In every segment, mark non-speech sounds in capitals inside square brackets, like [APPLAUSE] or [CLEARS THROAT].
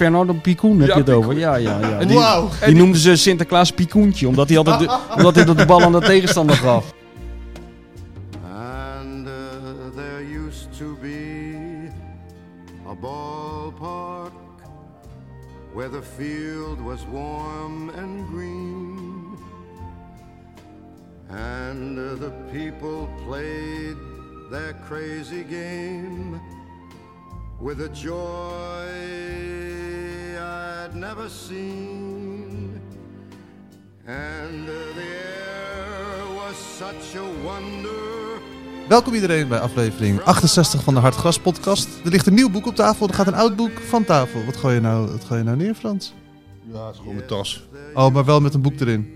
Fernando Picoen heb Ja, je het over. Ja, ja, ja. En Die, Wauw. die noemden ze Sinterklaas Picoentje, omdat hij altijd de, [LAUGHS] omdat hij de bal aan de tegenstander gaf. And uh, there used to be a ballpark where the field was warm and green. And uh, the people played their crazy game with a joy I'd never seen. And the air was such a wonder. Welkom iedereen bij aflevering 68 van de Hartgras podcast. Er ligt een nieuw boek op tafel, er gaat een oud boek van tafel. Wat gooi je nou, wat gooi je nou neer, Frans? Ja, het is gewoon mijn tas. Oh, maar wel met een boek erin.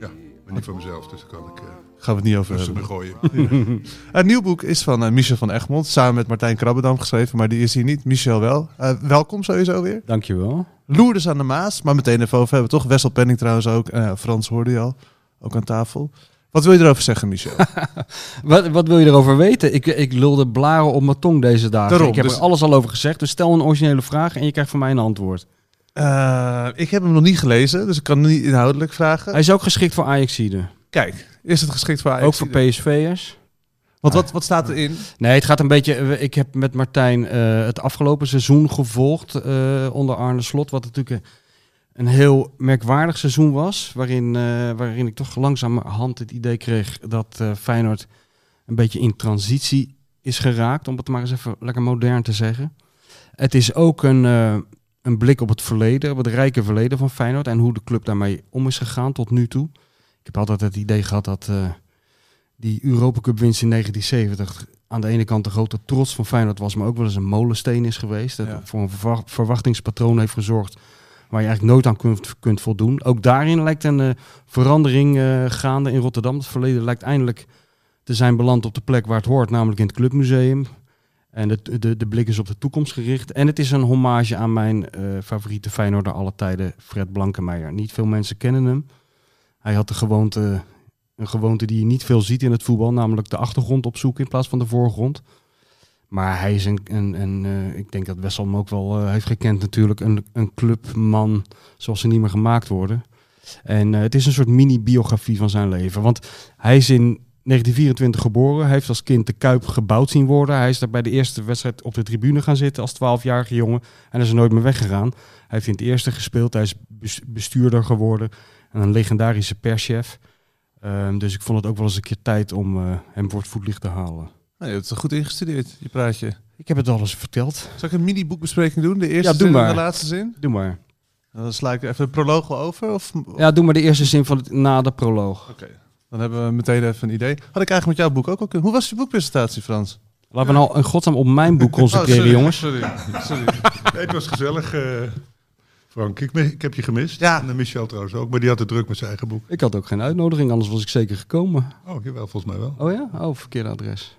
Ja, maar niet voor mezelf, dus daar kan ik eh Gaan we het niet over rustig hebben. gooien. [LAUGHS] Het nieuw boek is van eh, Michel van Egmond, samen met Martijn Krabbedam geschreven, maar die is hier niet. Michel wel. Eh, welkom sowieso weer. Dankjewel. Loerders aan de Maas, maar meteen even over hebben, toch? Wessel Penning trouwens ook. Eh, Frans hoorde je al, ook aan tafel. Wat wil je erover zeggen, Michel? [LAUGHS] Wat, wat wil je erover weten? Ik, ik lulde blaren op mijn tong deze dagen. Daarom, ik heb dus- er alles al over gezegd. Dus stel een originele vraag en je krijgt van mij een antwoord. Eh, ik heb hem nog niet gelezen, dus ik kan niet inhoudelijk vragen. Hij is ook geschikt voor Ajaxide. Kijk, is het geschikt voor Ajax? Ook voor PSV'ers. Want wat, wat staat erin? Nee, het gaat een beetje. eh, Ik heb met Martijn eh, het afgelopen seizoen gevolgd eh, onder Arne Slot. Wat natuurlijk een, heel merkwaardig seizoen was. Waarin, waarin ik toch langzamerhand het idee kreeg dat Feyenoord een beetje in transitie is geraakt. Om het maar eens even lekker modern te zeggen. Het is ook een, een blik op het verleden, op het rijke verleden van Feyenoord. En hoe de club daarmee om is gegaan tot nu toe. Ik heb altijd het idee gehad dat eh, die Europa Cup winst in 1970 aan de ene kant de grote trots van Feyenoord was, maar ook wel eens een molensteen is geweest. Dat Ja. voor een verwa- verwachtingspatroon heeft gezorgd waar je eigenlijk nooit aan kunt, kunt voldoen. Ook daarin lijkt een eh, verandering eh, gaande in Rotterdam. Het verleden lijkt eindelijk te zijn beland op de plek waar het hoort, namelijk in het Clubmuseum. En de, de, de blik is op de toekomst gericht. En het is een hommage aan mijn eh, favoriete Feyenoorder aller tijden, Fred Blankenmeijer. Niet veel mensen kennen hem. Hij had de gewoonte, een gewoonte die je niet veel ziet in het voetbal, namelijk de achtergrond opzoeken in plaats van de voorgrond. Maar hij is een, een, een eh, ik denk dat Wessel hem ook wel eh, heeft gekend natuurlijk, een, een clubman zoals ze niet meer gemaakt worden. En eh, het is een soort mini-biografie van zijn leven. Want hij is in 1924 geboren. Hij heeft als kind de Kuip gebouwd zien worden. Hij is daar bij de eerste wedstrijd op de tribune gaan zitten als 12-jarige jongen. En is er nooit meer weggegaan. Hij heeft in het eerste gespeeld. Hij is bes- bestuurder geworden. En een legendarische perschef. Ehm, dus ik vond het ook wel eens een keer tijd om eh, hem voor het voetlicht te halen. Nou, je hebt het goed ingestudeerd, je praatje. Ik heb het al eens verteld. Zal ik een mini-boekbespreking doen? De eerste Ja, doe zin en maar. de laatste zin? Doe maar. Dan sla ik even de proloog wel over. Of... Ja, doe maar de eerste zin van het, na de proloog. Oké, dan hebben we meteen even een idee. Had ik eigenlijk met jouw boek ook al kunnen. Hoe was je boekpresentatie, Frans? Laten we nou in godsnaam op mijn boek concentreren, [LAUGHS] Oh, sorry, jongens. Sorry, sorry. Nee, het was gezellig, eh, Frank. Ik, ik heb je gemist. Ja. En eh, Michel trouwens ook, maar die had het druk met zijn eigen boek. Ik had ook geen uitnodiging, anders was ik zeker gekomen. Oh, jawel, volgens mij wel. Oh ja? Oh, verkeerde adres.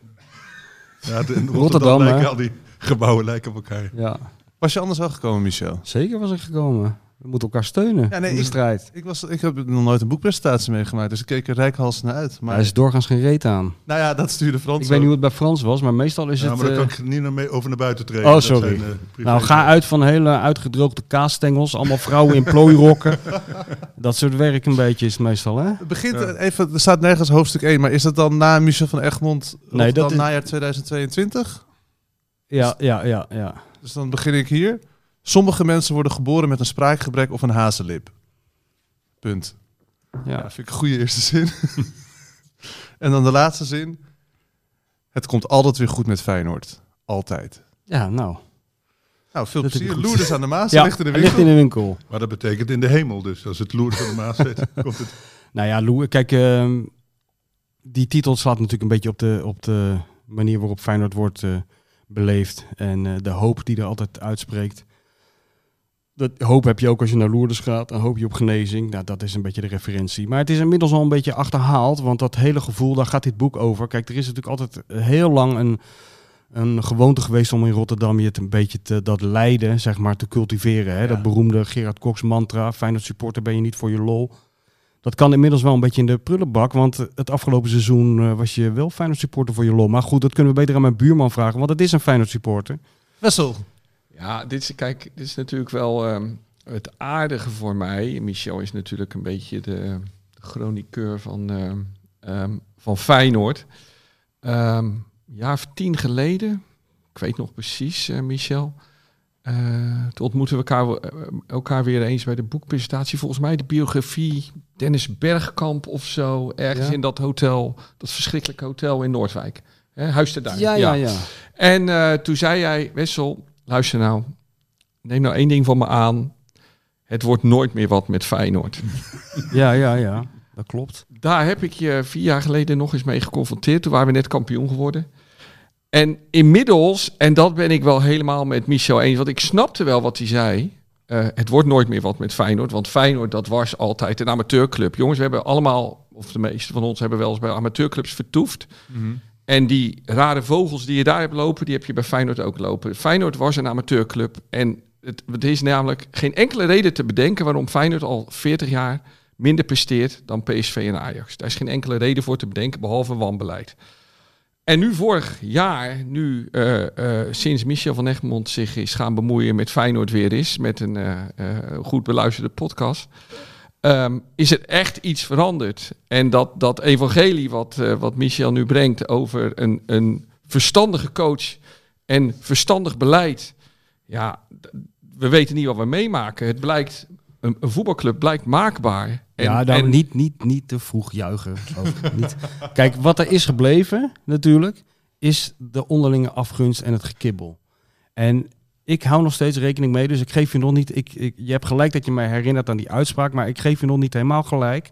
Ja, de- in [LAUGHS] Rotterdam, Rotterdam, lijken al die [LAUGHS] gebouwen lijken op elkaar. Ja, Was je anders wel gekomen, Michel? zeker was ik gekomen. We moeten elkaar steunen Ja, nee, in de ik- strijd. Ik, was, ik heb nog nooit een boekpresentatie meegemaakt, dus ik keek er rijkhals naar uit. Maar, hij is doorgaans geen reet aan. nou ja, dat stuurde Frans Ik weet niet hoe het bij Frans was, maar meestal is ja, het... maar daar eh, kan ik niet naar mee over naar buiten treden. Oh, Dat sorry. zijn, eh, nou, ga uit van hele uitgedroogde kaasstengels. Allemaal vrouwen in plooirokken. [LAUGHS] dat soort werk een beetje is het meestal, hè? Het begint Ja. eh, even, er staat nergens hoofdstuk 1, maar is dat dan na Michel van Egmond Nee, dat dan is- najaar 2022? Ja, ja, ja, ja. Dus dan begin ik hier. Sommige mensen worden geboren met een spraakgebrek of een hazenlip. Punt. Ja, ja. vind ik een goede eerste zin. [LAUGHS] en dan de laatste zin. Het komt altijd weer goed met Feyenoord. Altijd. Ja, nou. Nou, veel Dat plezier. Loerders aan de Maas, Ja, ligt in de winkel. ligt in de winkel. Maar dat betekent in de hemel dus. Als het loert van de Maas zit, [LAUGHS] komt het... Nou ja, Lou, kijk, ehm, die titel slaat natuurlijk een beetje op de, op de manier waarop Feyenoord wordt eh, beleefd. En eh, de hoop die er altijd uitspreekt. Dat hoop heb je ook als je naar Lourdes gaat. Dan hoop je op genezing. Nou, dat is een beetje de referentie. Maar het is inmiddels al een beetje achterhaald. Want dat hele gevoel, daar gaat dit boek over. Kijk, er is natuurlijk altijd heel lang een, een gewoonte geweest om in Rotterdam je het een beetje te, dat lijden, zeg maar, te cultiveren. Hè? Dat beroemde Gerard Cox mantra. Feyenoord supporter ben je niet voor je lol. Dat kan inmiddels wel een beetje in de prullenbak. Want het afgelopen seizoen eh, was je wel Feyenoord supporter voor je lol. Maar goed, dat kunnen we beter aan mijn buurman vragen. Want het is een Feyenoord supporter. Wessel. Ja, dit is, kijk, dit is natuurlijk wel ehm, het aardige voor mij. Michel is natuurlijk een beetje de, de chroniqueur van, ehm, ehm, van Feyenoord. Een jaar of tien geleden, ik weet nog precies, eh, Michel. eh, toen ontmoeten we elkaar, eh, elkaar weer eens bij de boekpresentatie. Volgens mij de biografie Dennis Bergkamp of zo. Ergens Ja. in dat hotel, dat verschrikkelijke hotel in Noordwijk. Hè, Huis te Duin. Ja, ja, ja. En eh, toen zei jij, Wessel, luister nou, neem nou één ding van me aan. Het wordt nooit meer wat met Feyenoord. [LAUGHS] Ja, ja, ja. Dat klopt. Daar heb ik je vier jaar geleden nog eens mee geconfronteerd. Toen waren we net kampioen geworden. En inmiddels, en dat ben ik wel helemaal met Michel eens, want ik snapte wel wat hij zei. eh, het wordt nooit meer wat met Feyenoord. Want Feyenoord, dat was altijd een amateurclub. Jongens, we hebben allemaal, of de meeste van ons hebben wel eens bij amateurclubs vertoefd. En die rare vogels die je daar hebt lopen, die heb je bij Feyenoord ook lopen. Feyenoord was een amateurclub. En het, het is namelijk geen enkele reden te bedenken waarom Feyenoord al 40 jaar minder presteert dan PSV en Ajax. Daar is geen enkele reden voor te bedenken, behalve wanbeleid. En nu vorig jaar, nu eh, eh, sinds Michel van Egmond zich is gaan bemoeien met Feyenoord weer is, met een eh, goed beluisterde podcast, ehm, is er echt iets veranderd. En dat, dat evangelie wat, eh, wat Michel nu brengt over een, een verstandige coach en verstandig beleid, ja, we weten niet wat we meemaken. Het blijkt, een, een voetbalclub blijkt maakbaar. En, ja, en- niet, niet, niet te vroeg juichen. [LAUGHS] Niet. Kijk, wat er is gebleven natuurlijk, is de onderlinge afgunst en het gekibbel. En ik hou nog steeds rekening mee, dus ik geef je nog niet... Ik, je hebt gelijk dat je mij herinnert aan die uitspraak, maar ik geef je nog niet helemaal gelijk.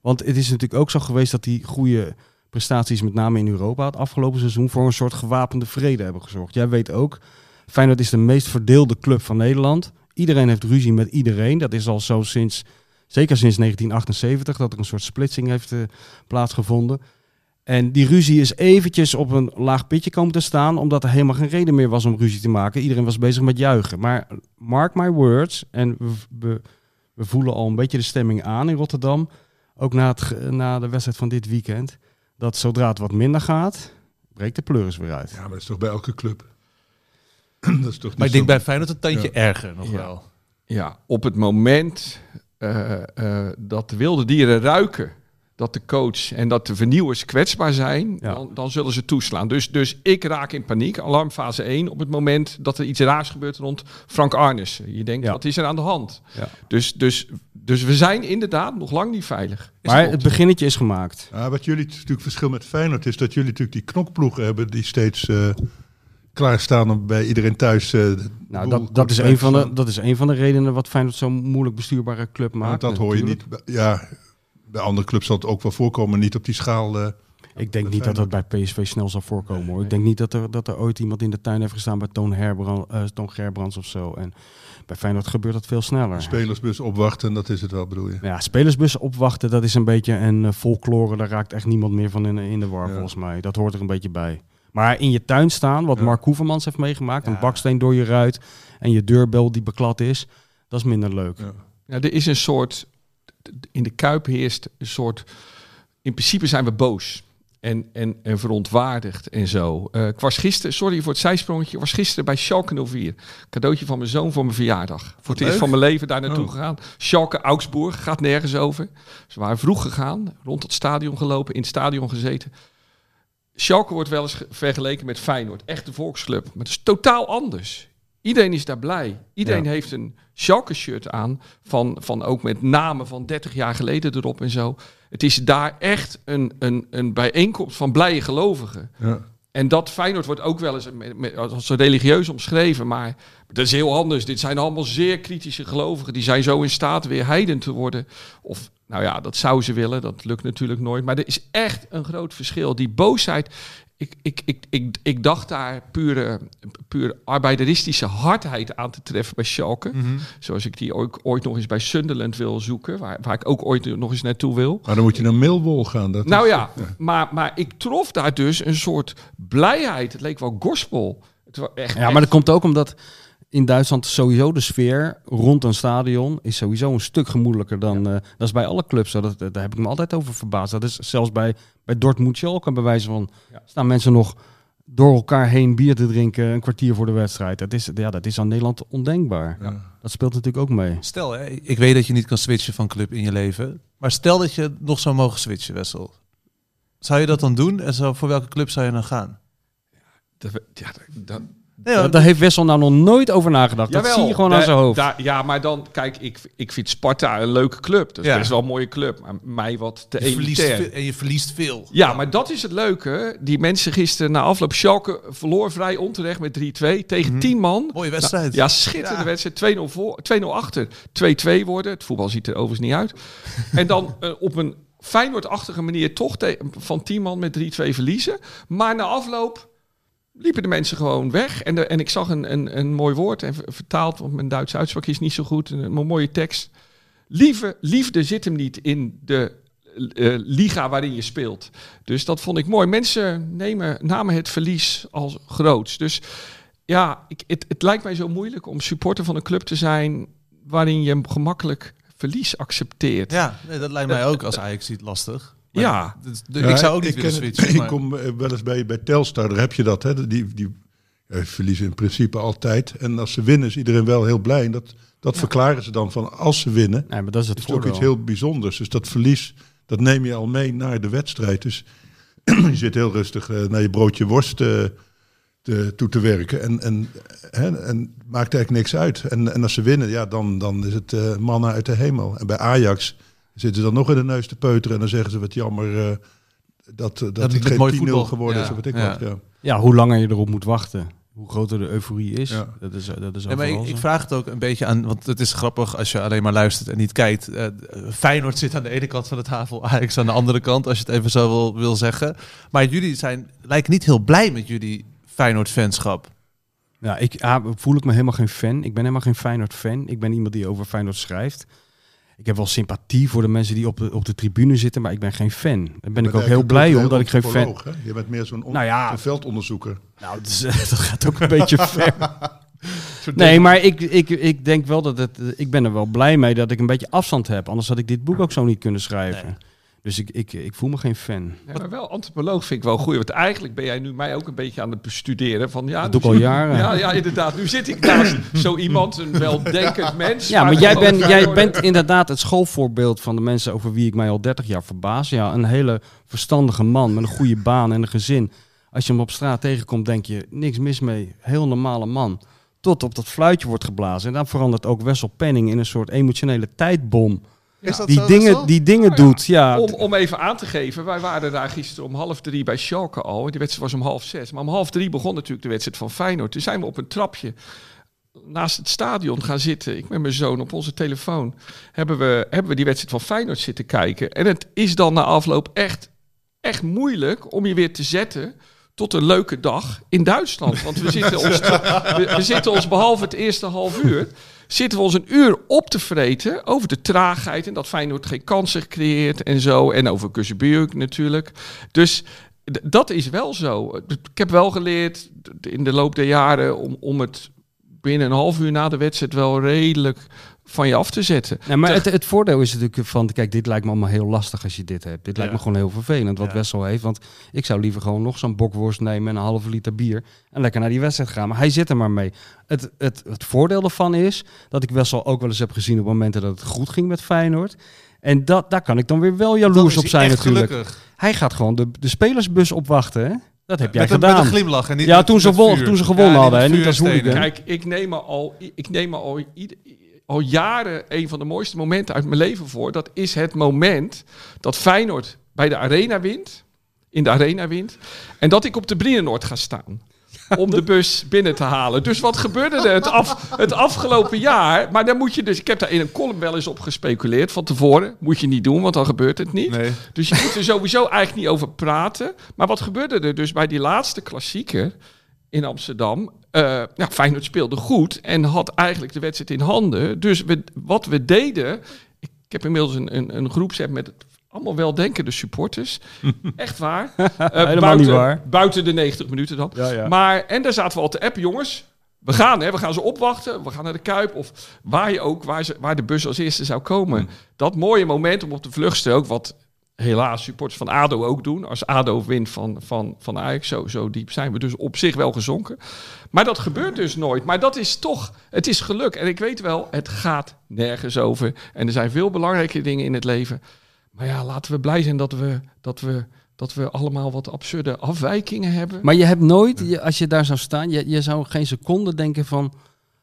Want het is natuurlijk ook zo geweest dat die goede prestaties, met name in Europa, het afgelopen seizoen, voor een soort gewapende vrede hebben gezorgd. Jij weet ook, Feyenoord is de meest verdeelde club van Nederland. Iedereen heeft ruzie met iedereen. Dat is al zo sinds Zeker sinds 1978, dat er een soort splitsing heeft eh, plaatsgevonden. En die ruzie is eventjes op een laag pitje komen te staan, omdat er helemaal geen reden meer was om ruzie te maken. Iedereen was bezig met juichen. Maar mark my words, en we, we, we voelen al een beetje de stemming aan in Rotterdam, ook na, het, na de wedstrijd van dit weekend, dat zodra het wat minder gaat, breekt de pleuris weer uit. Ja, maar dat is toch bij elke club. [CLEARS THROAT] dat is toch niet Maar ik denk bij Feyenoord een tandje Ja. erger nog Ja. wel. Ja, op het moment eh, eh, dat de wilde dieren ruiken dat de coach en dat de vernieuwers kwetsbaar zijn, Ja. dan, dan zullen ze toeslaan. Dus, dus ik raak in paniek, alarmfase 1, op het moment dat er iets raars gebeurt rond Frank Arnissen. Je denkt, Ja. wat is er aan de hand? Ja. Dus, dus, dus we zijn inderdaad nog lang niet veilig. Is Maar het beginnetje is gemaakt. Ja, wat jullie natuurlijk verschil met Feyenoord is dat jullie natuurlijk die knokploegen hebben die steeds eh klaarstaan om bij iedereen thuis. eh, Nou, dat, dat, is een van de, dat is een van de redenen wat Feyenoord zo'n moeilijk bestuurbare club maakt. dat hoor je natuurlijk. niet. Ja, bij andere clubs zal het ook wel voorkomen, niet op die schaal. eh, Ik denk niet dat dat bij PSV snel zal voorkomen hoor. Ik denk niet dat er, dat er ooit iemand in de tuin heeft gestaan bij Toon, Herbrand, eh, Toon Gerbrands of zo. En bij Feyenoord gebeurt dat veel sneller. spelersbus opwachten, dat is het wel, bedoel je. Ja, spelersbussen opwachten, dat is een beetje een eh, folklore. Daar raakt echt niemand meer van in, in de war Ja. volgens mij. Dat hoort er een beetje bij. Maar in je tuin staan, wat Ja. Mark Hoevermans heeft meegemaakt. Ja. Een baksteen door je ruit en je deurbel die beklad is. Dat is minder leuk. Ja. Ja, er is een soort, in de Kuip heerst een soort, in principe zijn we boos. En, en, en verontwaardigd en zo. Eh, ik was gisteren, sorry voor het zijsprongetje, ik was gisteren bij Schalke 04. Cadeautje van mijn zoon voor mijn verjaardag. Voor het eerst leuk. van mijn leven daar naartoe Oh. gegaan. Schalke, Augsburg, gaat nergens over. Ze waren vroeg gegaan, rond het stadion gelopen, in het stadion gezeten. Schalke wordt wel eens ge- vergeleken met Feyenoord. Echt de volksclub. Maar het is totaal anders. Iedereen is daar blij. Iedereen Ja. heeft een Schalke-shirt aan. Van, van ook met namen van 30 jaar geleden erop en zo. Het is daar echt een, een, een bijeenkomst van blije gelovigen. Ja. En dat Feyenoord wordt ook wel eens met, met, als zo religieus omschreven. Maar dat is heel anders. Dit zijn allemaal zeer kritische gelovigen. Die zijn zo in staat weer heiden te worden. Of, nou ja, dat zou ze willen. Dat lukt natuurlijk nooit. Maar er is echt een groot verschil. Die boosheid. ik, ik, ik, ik, ik dacht daar pure, pure arbeideristische hardheid aan te treffen bij Schalke. Mhm. Zoals ik die ook ooit nog eens bij Sunderland wil zoeken. Waar, waar ik ook ooit nog eens naartoe wil. Maar dan moet je naar Millwall gaan. Dat Nou is- ja, Maar, maar ik trof daar dus een soort blijheid. Het leek wel gospel. Het was echt, Ja, maar dat komt ook omdat in Duitsland sowieso de sfeer rond een stadion is sowieso een stuk gemoedelijker dan... eh, dat is bij alle clubs zo. Dat, daar heb ik me altijd over verbaasd. Dat is zelfs bij, bij Dortmund Schalke bij wijze van... Ja. staan mensen nog door elkaar heen bier te drinken een kwartier voor de wedstrijd. Dat is, ja, dat is aan Nederland ondenkbaar. Ja. Dat speelt natuurlijk ook mee. Stel, hè, ik weet dat je niet kan switchen van club in je leven. Maar stel dat je nog zou mogen switchen, Wessel. Zou je dat dan doen? En zo, voor welke club zou je dan gaan? dat, ja, dat, Ja, daar heeft Wessel nou nog nooit over nagedacht. dat zie je gewoon aan zijn hoofd. ja, maar dan, kijk, ik, ik vind Sparta een leuke club. Dat is Ja. best wel een mooie club. Maar mij wat te je verliest veel, en je verliest veel. Ja, maar dat is het leuke. Die mensen gisteren na afloop Schalke verloor vrij onterecht met 3-2 tegen 10 man. Mooie wedstrijd. Nou, ja, schitterende Ja. wedstrijd. 2-0 voor, 2-0 achter, 2-2 worden. Het voetbal ziet er overigens niet uit. en dan [LAUGHS] eh, op een Feyenoord-achtige manier toch van 10 man met 3-2 verliezen. Maar na afloop liepen de mensen gewoon weg. En, de, en ik zag een, een, een mooi woord en ver- vertaald, want mijn Duitse uitspraak is niet zo goed. Een, een mooie tekst. Lieve, liefde zit hem niet in de eh, liga waarin je speelt. Dus dat vond ik mooi. Mensen nemen, namen het verlies als groots. Dus ja, ik, het, het lijkt mij zo moeilijk om supporter van een club te zijn waarin je gemakkelijk verlies accepteert. Ja, nee, dat lijkt mij ook als Ajax ziet lastig. Ja. Ja, ik zou ook niet willen het- switchen. [LAUGHS] Ik kom eh, wel eens bij, bij Telstar, daar heb je dat. Hè? Die, die eh, verliezen in principe altijd. En als ze winnen is iedereen wel heel blij. En dat, dat verklaren ze dan van als ze winnen. Nee, maar dat is het ook iets heel bijzonders. Dus dat verlies, dat neem je al mee naar de wedstrijd. Dus [CLEARS THROAT] je zit heel rustig eh, naar je broodje worst eh, te, toe te werken. En, en, hè, en maakt eigenlijk niks uit. En, en als ze winnen, ja, dan, dan is het eh mannen uit de hemel. En bij Ajax zitten ze dan nog in de neus te peuteren. En dan zeggen ze wat jammer eh, dat, dat, het het geen 10-0 voetbal- geworden is. wat ik ja. wat, ja. Ja, hoe langer je erop moet wachten, hoe groter de euforie is. Ja. Dat is, dat is Ja, maar ik, vraag het ook een beetje aan, want het is grappig als je alleen maar luistert en niet kijkt. Eh, Feyenoord zit aan de ene kant van de tafel, Ajax aan de andere kant, als je het even zo wil, wil zeggen. Maar jullie zijn, lijken niet heel blij met jullie Feyenoord-fanschap. Ja, ik ah, voel ik me helemaal geen fan. Ik ben helemaal geen Feyenoord-fan. Ik ben iemand die over Feyenoord schrijft. Ik heb wel sympathie voor de mensen die op de, op de tribune zitten, maar ik ben geen fan. Daar ben ik ook heel blij om dat ik geen fan... hè? Je bent meer zo'n on- Nou ja. veldonderzoeker. Nou, [LAUGHS] dat gaat ook een beetje [LAUGHS] ver. Nee, maar ik, ik, ik denk wel dat het... Ik ben er wel blij mee dat ik een beetje afstand heb. Anders had ik dit boek ook zo niet kunnen schrijven. Dus ik, ik, ik voel me geen fan. Ja, maar wel antropoloog vind ik wel goed. Want eigenlijk ben jij nu mij ook een beetje aan het bestuderen. Van, ja, Dat doe ik al jaren. Ja, ja, inderdaad. Nu zit ik naast [LAUGHS] zo iemand, een weldenkend mens. Ja, maar jij, gewoon bent jij bent inderdaad het schoolvoorbeeld van de mensen over wie ik mij al 30 jaar verbaas. Ja, een hele verstandige man met een goede baan en een gezin. Als je hem op straat tegenkomt, denk je, niks mis mee. Heel normale man. Tot op dat fluitje wordt geblazen. En dan verandert ook Wessel Penning in een soort emotionele tijdbom. Is dat Die zo, dingen, die dingen Nou ja, doet, ja. Om, om even aan te geven, wij waren daar gisteren om half drie bij Schalke al. Die wedstrijd was om half zes. Maar om half drie begon natuurlijk de wedstrijd van Feyenoord. Toen zijn we op een trapje naast het stadion gaan zitten. Ik met mijn zoon op onze telefoon. Hebben we, hebben we die wedstrijd van Feyenoord zitten kijken. En het is dan na afloop echt, echt moeilijk om je weer te zetten tot een leuke dag in Duitsland. Want we zitten ons, we, we zitten ons behalve het eerste half uur... zitten we ons een uur op te vreten over de traagheid... en dat Feyenoord geen kansen creëert en zo. En over Kussenbuurk natuurlijk. Dus dat is wel zo. Ik heb wel geleerd in de loop der jaren... om, om het binnen een half uur na de wedstrijd wel redelijk van je af te zetten. Nee, maar het, het voordeel is natuurlijk van, kijk, dit lijkt me allemaal heel lastig als je dit hebt. Dit lijkt me gewoon heel vervelend, wat Ja. Wessel heeft. Want ik zou liever gewoon nog zo'n bokworst nemen en een halve liter bier en lekker naar die wedstrijd gaan. Maar hij zit er maar mee. Het, het, het voordeel ervan is dat ik Wessel ook wel eens heb gezien op momenten dat het goed ging met Feyenoord. En dat, daar kan ik dan weer wel jaloers op zijn echt natuurlijk. gelukkig. Hij gaat gewoon de, de spelersbus opwachten, hè? Dat heb jij met, een, gedaan. met een glimlach en niet Ja, met- toen ze met won- vuur. toen ze gewonnen hadden, hè, niet als en hooligan. Kijk, ik neem me al, ik neem me al, ieder- al jaren een van de mooiste momenten uit mijn leven voor. Dat is het moment dat Feyenoord bij de Arena wint. In de Arena wint. En dat ik op de Brienenoord ga staan. om de bus binnen te halen. Dus wat gebeurde er het, af, het afgelopen jaar? Maar dan moet je dus, ik heb daar in een column wel eens op gespeculeerd van tevoren. Moet je niet doen, want dan gebeurt het niet. Nee. Dus je moet er sowieso eigenlijk niet over praten. Maar wat gebeurde er dus bij die laatste klassieker in Amsterdam? Eh ja, Feyenoord speelde goed en had eigenlijk de wedstrijd in handen. Dus we, wat we deden... Ik, heb inmiddels een, een, een groepsapp met allemaal weldenkende supporters. [LAUGHS] Echt waar. Eh, buiten, niet waar. Buiten de 90 minuten dan. Ja, ja. Maar, en daar zaten we al te appen, jongens. We gaan, hè, we gaan ze opwachten. We gaan naar de Kuip. Of waar je ook, waar, ze, waar de bus als eerste zou komen. Dat mooie moment om op de vluchtstrook, wat helaas supporters van ADO ook doen. Als ADO wint van, van, van Ajax, zo, zo diep zijn we dus op zich wel gezonken. Maar dat gebeurt dus nooit. Maar dat is toch, het is geluk. En ik weet wel, het gaat nergens over. En er zijn veel belangrijke dingen in het leven. Maar ja, laten we blij zijn dat we, dat we, dat we allemaal wat absurde afwijkingen hebben. Maar je hebt nooit, als je daar zou staan, je, je zou geen seconde denken van...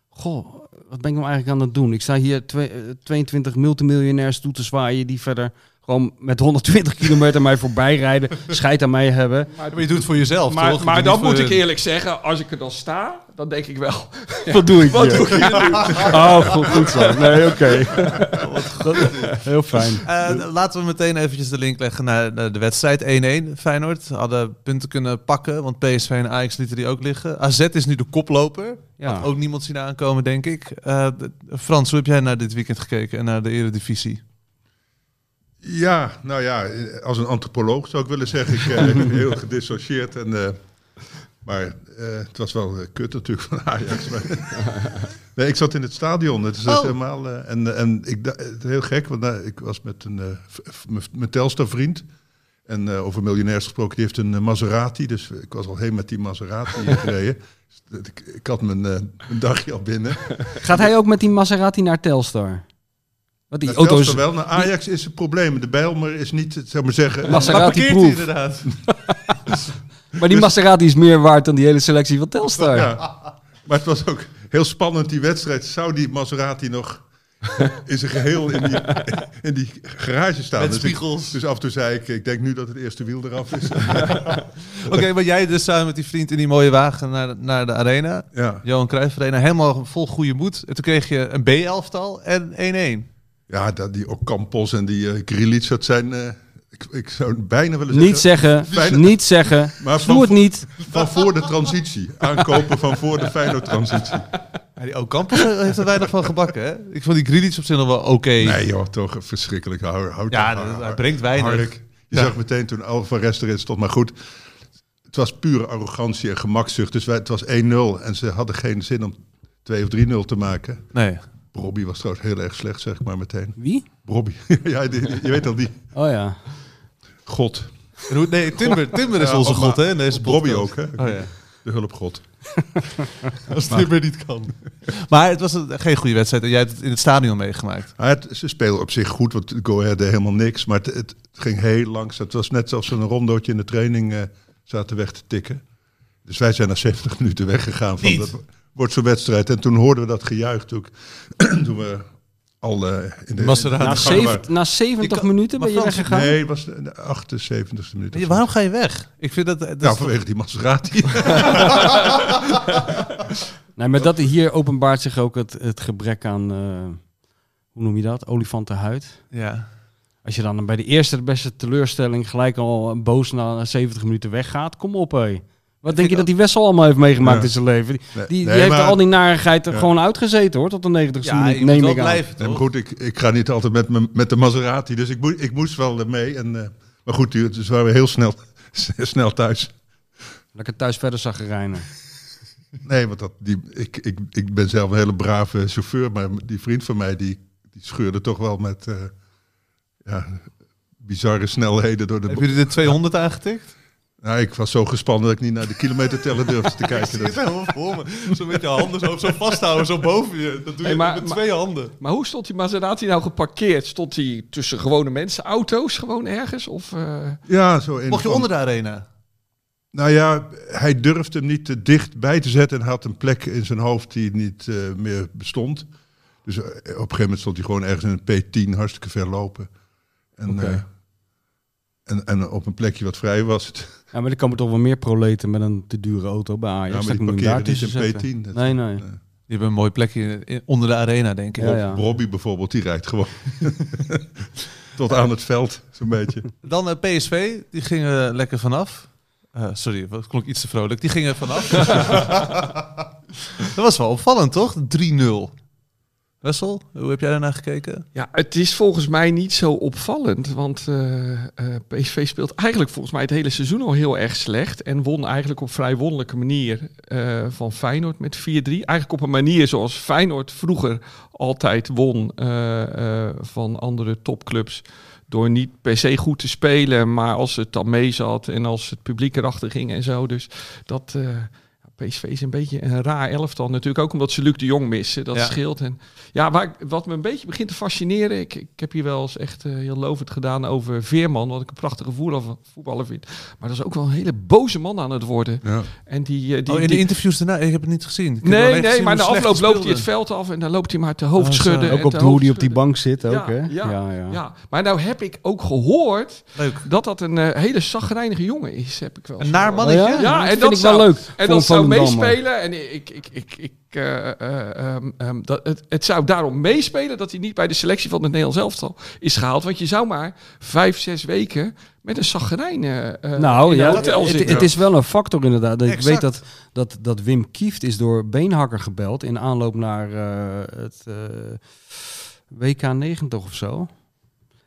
Goh, wat ben ik nou eigenlijk aan het doen? Ik sta hier twee, eh, 22 multimiljonairs toe te zwaaien... die verder gewoon met 120 kilometer mij voorbij rijden... scheid aan mij hebben. Maar je doet het voor jezelf, Maar, toch? Maar dan moet ik eerlijk zeggen, als ik er dan sta, dan denk ik wel... [LAUGHS] Wat doe ik Wat hier? doe ik hier nu? [LAUGHS] Oh, goed, goed zo. Nee, oké. [LAUGHS] Dat- Heel fijn. Eh, laten we meteen eventjes de link leggen naar, de wedstrijd 1-1. Feyenoord hadden punten kunnen pakken, want PSV en Ajax lieten die ook liggen. AZ is nu de koploper. Ja. Had ook niemand zien aankomen, denk ik. Eh, Frans, hoe heb jij naar dit weekend gekeken en naar de Eredivisie? Ja, nou ja, als een antropoloog zou ik willen zeggen. Ik eh, ben heel gedissocieerd. En, eh, maar eh, het was wel kut natuurlijk van Ajax. Maar, [LAUGHS] nee, ik zat in het stadion. Het is dus Oh. helemaal... eh, en, en ik, da- het is heel gek, want ik was met een, eh, mijn- mijn Telstar-vriend. En eh, over miljonairs gesproken, die heeft een Maserati. Dus ik was al heen met die Maserati [LAUGHS] gereden. Dus ik, ik had mijn, eh, mijn dagje al binnen. Gaat hij ook met die Maserati naar Telstar? Want die Dat auto's... Wel. Nou, Ajax is het probleem. De Bijlmer is niet, zeg maar zeggen... Maserati proef. inderdaad? [LAUGHS] Maar die Maserati is meer waard dan die hele selectie van Telstar. Ja. Maar het was ook heel spannend, die wedstrijd. Zou die Maserati nog in zijn geheel in die, in die garage staan? Met dus, ik- spiegels. dus af en toe zei ik, ik denk nu dat het eerste wiel eraf is. [LAUGHS] Oké, maar jij dus samen met die vriend in die mooie wagen naar, de- naar de arena. ja. Johan Cruijff Arena, helemaal vol goede moed. En toen kreeg je een B-elftal en 1-1. Ja, dat, die Ocampos en die uh, Grilic, dat zijn... eh, ik, ik zou bijna willen zeggen... Niet zeggen, [LAUGHS] niet zeggen. Maar Doe het van, niet. van voor de transitie. Aankopen van voor de Feyenoord-transitie. Ja, die Ocampos heeft er weinig van gebakken, hè? Ik vond die Grilic op zich nog wel oké. Nee joh, toch verschrikkelijk. Hou, hou Ja, dat- hij brengt weinig. Je Ja. zag meteen toen Alvarez erin stond. Maar goed, het was pure arrogantie en gemakzucht. Dus wij, het was 1-0 en ze hadden geen zin om 2 of 3-0 te maken. Nee. Robbie was trouwens heel erg slecht, zeg ik maar meteen. Wie? Robbie, [LAUGHS] ja, die- die- je weet al die. Oh ja. God. En hoe- Nee, Timber, [LAUGHS] Timber is Ja, onze god, hè? Deze Robbie podcast. ook, hè? Oh ja. De hulpgod. [LAUGHS] Als Timber niet kan. Maar het was een, geen goede wedstrijd en jij hebt het in het stadion meegemaakt. Maar het, ze spelen op zich goed, want Go Ahead deed helemaal niks. Maar het, het ging heel langzaam. Het was net alsof ze een rondootje in de training eh, zaten weg te tikken. Dus wij zijn na 70 minuten weggegaan van Niet? dat wordt zo'n wedstrijd. En toen hoorden we dat gejuich toen, ik- [CLEARS THROAT] toen we al eh, in de... Maserati. in Na, zeven, na 70 Je kan- minuten ben je Frans, weggegaan? Nee, het was de 78ste minuut. of zo. Waarom ga je weg? Ik vind dat... dat Nou, is- vanwege die Maserati. [LAUGHS] [LAUGHS] Nee, maar dat hier openbaart zich ook het, het gebrek aan, eh, hoe noem je dat? Olifantenhuid. ja. Als je dan bij de eerste de beste teleurstelling gelijk al boos na 70 minuten weggaat, kom op hé. Wat denk je dat die Wessel allemaal heeft meegemaakt Ja. in zijn leven? Die, Nee, die, die nee, heeft maar- er al die narigheid er Ja. gewoon uitgezeten hoor, tot de 90ste Ja, minuut, neem ik aan. blijven, Nee, maar goed, ik, ik ga niet altijd met, me- met de Maserati. Dus ik, moest ik moest wel mee. En, eh, maar goed, dus waren we heel snel, [LAUGHS] snel thuis. Lekker thuis verder zaggerijnen. Nee, want dat, die, ik, ik, ik ben zelf een hele brave chauffeur, maar die vriend van mij die, die scheurde toch wel met eh, ja, bizarre snelheden door de. Hebben jullie de 200 aangetikt? Nou, ik was zo gespannen dat ik niet naar de kilometerteller durfde te kijken. [LAUGHS] Dat, helemaal voor me. Zo met je handen zo, zo vasthouden, zo boven je. Dat doe je Hey, maar- met twee handen. Maar hoe stond die Maserati nou geparkeerd? Stond hij tussen gewone mensen, auto's gewoon ergens? Of, eh, ja, zo een Mocht je van- onder de arena? Nou ja, hij durfde hem niet te dicht bij te zetten en had een plek in zijn hoofd die niet eh, meer bestond. Dus eh, op een gegeven moment stond hij gewoon ergens in een P10 hartstikke ver lopen. En, eh, En, en op een plekje wat vrij was het. Ja, maar er komen toch wel meer proleten met een te dure auto bij Ajax. Ja, maar die parkeren niet daartussen in zetten. P10. Dat- Nee, nee. Nee. Die hebben een mooi plekje in- onder de arena, denk ik. Ja, ja. Robbie bijvoorbeeld, die rijdt gewoon [LAUGHS] tot aan het veld, zo'n beetje. Dan eh, PSV, die gingen lekker vanaf. Eh, sorry, dat klonk iets te vrolijk. Die gingen vanaf. [LAUGHS] dat was wel opvallend, toch? 3-0. Wessel, hoe heb jij daarnaar gekeken? Ja, het is volgens mij niet zo opvallend. Want eh, eh, PSV speelt eigenlijk volgens mij het hele seizoen al heel erg slecht. En won eigenlijk op vrij wonderlijke manier eh, van Feyenoord met 4-3. Eigenlijk op een manier zoals Feyenoord vroeger altijd won van andere topclubs. Door niet per se goed te spelen, maar als het dan mee zat en als het publiek erachter ging en zo. Dus dat... eh, PSV is een beetje een raar elftal. Natuurlijk ook omdat ze Luc de Jong missen. Dat Ja. scheelt. En ja, waar, ik- wat me een beetje begint te fascineren. Ik, ik heb hier wel eens echt eh, heel lovend gedaan over Veerman. Wat ik een prachtige voetballer, voetballer vind. Maar dat is ook wel een hele boze man aan het worden. Ja. En die, eh, die, oh, in de interviews daarna, ik heb het niet gezien. Ik Nee, gezien nee, maar in de afloop loopt hij het veld af en dan loopt hij maar te hoofd schudden. Ook en op de, hoe die op die bank zit ook, Ja, hè? ja, ja, ja. Ja, maar nou heb ik ook gehoord Leuk. dat dat een eh, hele zagrijnige jongen is. Heb ik wel Een naar mannetje? Ja, dat en vind dat ik zou- wel leuk. En voor dat een zou Meespelen. En ik, ik, ik, ik, eh, eh, ehm, ehm, dat, het, het zou daarom meespelen dat hij niet bij de selectie van het Nederlands elftal is gehaald. Want je zou maar vijf, zes weken met een zagrijn eh Nou ja, het, het, is wel een factor inderdaad. Ik weet dat, dat, dat Wim Kieft is door Beenhakker gebeld in aanloop naar het eh, WK 90 of zo.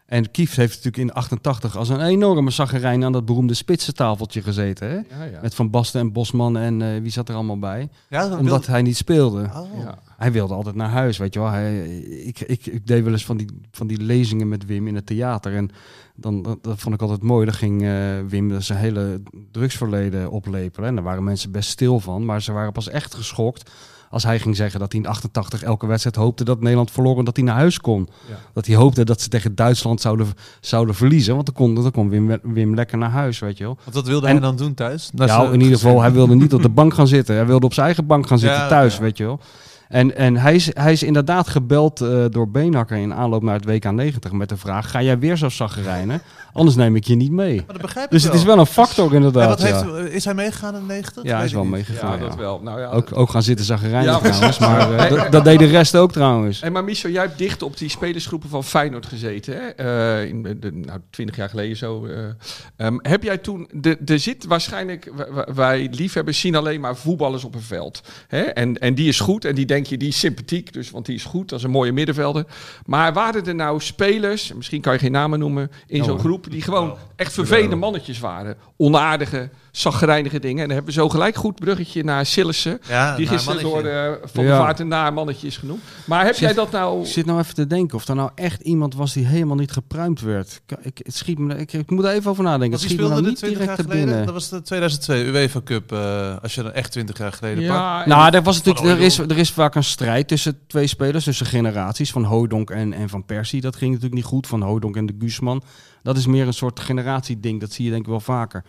En Kieft heeft natuurlijk in 88 als een enorme zaggerijn aan dat beroemde spitsentafeltje gezeten. Hè? Ja, ja. Met Van Basten en Bosman en eh, wie zat er allemaal bij. Ja, dat Omdat hij niet speelde. Oh. Ja. Hij wilde altijd naar huis, weet je wel. Hij, ik, ik, ik deed wel eens van die, van die lezingen met Wim in het theater. En dan, dat, dat vond ik altijd mooi. Dan ging eh, Wim zijn hele drugsverleden oplepelen. En daar waren mensen best stil van. Maar ze waren pas echt geschokt als hij ging zeggen dat hij in 88 elke wedstrijd hoopte dat Nederland verloor en dat hij naar huis kon. Ja. Dat hij hoopte dat ze tegen Duitsland zouden, zouden verliezen. Want dan kon, dan kon Wim, Wim lekker naar huis, weet je wel. Want wat wilde En- hij dan doen thuis? Nou, zijn in ieder geval, hij wilde niet op de [LAUGHS] bank gaan zitten. Hij wilde op zijn eigen bank gaan zitten Ja, thuis, ja. weet je wel. En, en hij, is, hij is inderdaad gebeld eh, door Beenhakker in aanloop naar het WK 90 met de vraag: ga jij weer zo zaggerijnen? Anders neem ik je niet mee. Maar dat begrijp ik Dus het is wel een factor En inderdaad. wat ja. heeft, is hij meegegaan in de 90? ja, hij is wel meegegaan. Ja, ja. dat wel. Nou ja, Ook, ook gaan zitten zaggerijnen Ja, trouwens. Maar eh, dat, dat deed de rest ook trouwens. Hey, maar Michel, jij hebt dicht op die spelersgroepen van Feyenoord gezeten. Hè? Eh, in de, nou, 20 jaar geleden zo. eh. Ehm, heb jij toen... de- Er zit waarschijnlijk... w- w- Wij liefhebbers zien alleen maar voetballers op een veld. Hè? En, en die is goed. En die denk je, die is sympathiek. Dus, want die is goed. Dat is een mooie middenvelder. Maar waren er nou spelers... Misschien kan je geen namen noemen... In Ja, zo'n hoor. Groep... Die gewoon echt vervelende mannetjes waren. Onaardige, zaggerijnige dingen. En dan hebben we zo gelijk goed bruggetje naar Sillessen. Ja, Die gisteren door de, van Ja. de Vaart een naar mannetje is genoemd. Maar heb Zit- jij dat nou... Ik zit nou even te denken of er nou echt iemand was die helemaal niet gepruimd werd. Ik, ik, het schiet me, ik, ik moet er even over nadenken. Want Het schiet me nou de niet 20 jaar direct te geleden. binnen. Dat was de 2002 UEFA Cup. eh, als je dan echt 20 jaar geleden. Ja, Nou, er, was natuurlijk, er, is, er is vaak een strijd tussen twee spelers, tussen generaties, van Hooydonk en, en van Persie. Dat ging natuurlijk niet goed, van Hooydonk en de Guzman. Dat is meer een soort generatieding, dat zie je denk ik wel vaker.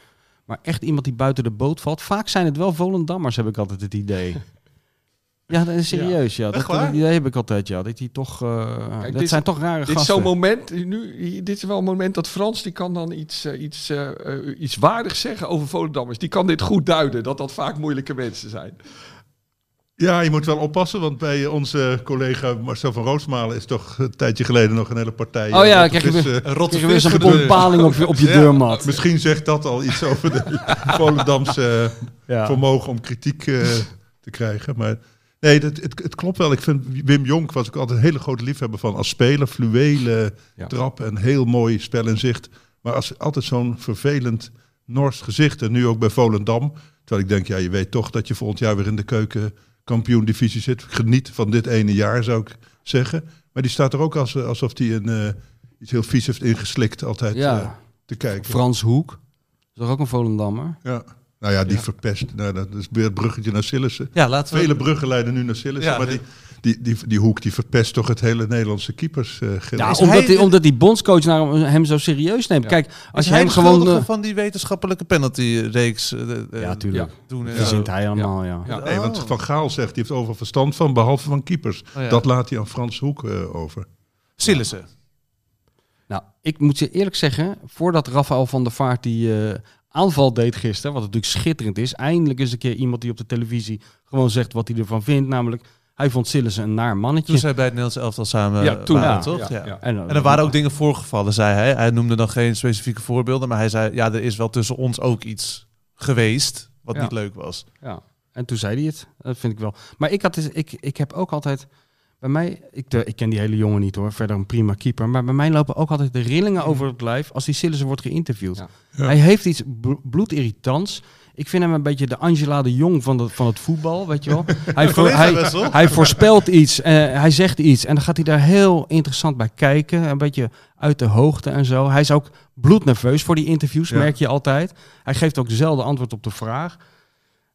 Maar echt iemand die buiten de boot valt, vaak zijn het wel Volendammers, heb ik altijd het idee. [LAUGHS] Ja, dat is serieus, ja. Dat, dat idee heb ik altijd, ja. Dat, die toch, eh, dat dit- zijn toch rare dit is gasten. zo'n moment, nu, dit is wel een moment dat Frans, die kan dan iets, eh, iets, eh, eh, iets waardigs zeggen over Volendammers. Die kan dit goed duiden, dat dat vaak moeilijke mensen zijn. Ja, je moet wel oppassen, want bij onze collega Marcel van Roosmalen is toch een tijdje geleden nog een hele partij. Oh ja, eh, krijg je weer- Krijg je weer zo'n deur. bepaling op je, op je Ja. deurmat. Misschien zegt dat al iets over de [LAUGHS] Volendamse Ja. vermogen om kritiek eh, te krijgen. Maar nee, dat, het, het klopt wel. Ik vind Wim Jonk was ook altijd een hele grote liefhebber van als speler. Fluwelen, Ja. trap en heel mooi spel in zicht. Maar als altijd zo'n vervelend Nors gezicht. En nu ook bij Volendam. Terwijl ik denk, ja, je weet toch dat je volgend jaar weer in de keukenkampioen-divisie zit. Geniet van dit ene jaar, zou ik zeggen. Maar die staat er ook als, alsof hij een, eh, iets heel vies heeft ingeslikt altijd eh, te kijken. Frans Hoek. Is toch ook een Volendammer? Ja. Nou ja, die Ja. verpest. Nou, dat is weer het bruggetje naar Sillissen. Ja, laten we... Vele bruggen leiden nu naar Sillissen. Ja. maar die, die, die, die hoek die verpest toch het hele Nederlandse keepers. eh Ja, Is omdat, hij die, omdat die bondscoach naar hem, hem zo serieus neemt. Ja. Kijk, als Is je hij hem gewoon... eh, van die wetenschappelijke penalty-reeks eh, eh, ja, tuurlijk. doen? vindt hij allemaal, ja. Ja. Nee, want Oh. Van Gaal zegt, die heeft overal verstand van, behalve van keepers. Oh ja. Dat laat hij aan Frans Hoek eh, over. Sillissen. Nou, ik moet je eerlijk zeggen, voordat Rafael van der Vaart die eh, aanval deed gisteren, wat natuurlijk schitterend is, eindelijk eens een keer iemand die op de televisie gewoon zegt wat hij ervan vindt, namelijk hij vond Sillissen een naar mannetje. Toen zij bij het Nederlands elftal samen Ja, toen, waren, ja, toch? ja. En, En er waren ook dingen voorgevallen, zei hij. Hij noemde dan geen specifieke voorbeelden, maar hij zei, ja, er is wel tussen ons ook iets geweest wat Ja. niet leuk was. Ja, en toen zei hij het. Dat vind ik wel. Maar ik, had dus, ik, ik heb ook altijd... Bij mij, ik, de, ik ken die hele jongen niet hoor, verder een prima keeper. Maar bij mij lopen ook altijd de rillingen over het lijf als die Sillissen wordt geïnterviewd. Ja. Ja. Hij heeft iets bl- bloedirritants. Ik vind hem een beetje de Angela de Jong van, de, van het voetbal, weet je wel. [LAUGHS] Hij, voor- hij hij, voorspelt iets, eh, hij zegt iets en dan gaat hij daar heel interessant bij kijken. Een beetje uit de hoogte en zo. Hij is ook bloednerveus voor die interviews, Ja. merk je altijd. Hij geeft ook dezelfde antwoord op de vraag.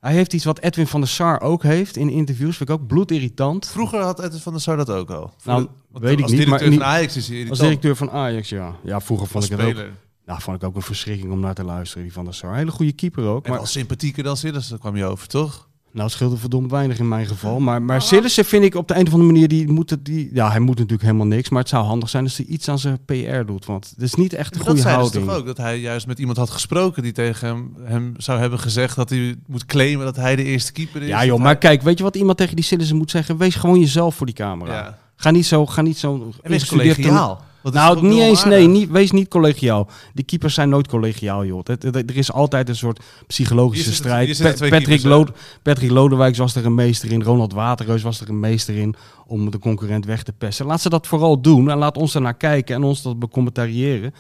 Hij heeft iets wat Edwin van der Sar ook heeft in interviews, vind ik ook bloedirritant. Vroeger had Edwin van der Sar dat ook al. Nou, de- weet ik als niet, maar directeur niet- van Ajax is hij Als irritant. directeur van Ajax, ja. Ja, vroeger vond Als ik het ook. Nou, vond ik ook een verschrikking om naar te luisteren, die van der Sar. Hele goede keeper ook. En Maar wel sympathieker dan Sillissen kwam je over, toch? Nou, het scheelde verdomd weinig in mijn geval. Maar, maar Sillissen vind ik op de een of andere manier... Die moet het, die, ja, hij moet natuurlijk helemaal niks. Maar het zou handig zijn als hij iets aan zijn PR doet. Want het is niet echt een dat goede zei ze houding. toch ook, dat hij juist met iemand had gesproken die tegen hem, hem zou hebben gezegd dat hij moet claimen dat hij de eerste keeper is. Ja Dat joh, hij- maar kijk, weet je wat iemand tegen die Sillissen moet zeggen? Wees gewoon jezelf voor die camera. Ja. Ga niet zo... Ga niet zo En wees collegiaal. Nou, niet eens, nee, niet, wees niet collegiaal. Die keepers zijn nooit collegiaal, joh. Het- het- er is altijd een soort psychologische strijd. Pa- Patrick, keepers, Lode, Patrick Lodewijks was er een meester in. Ronald Waterreus was er een meester in om de concurrent weg te pesten. Laat ze dat vooral doen en laat ons ernaar kijken en ons dat becommentariëren.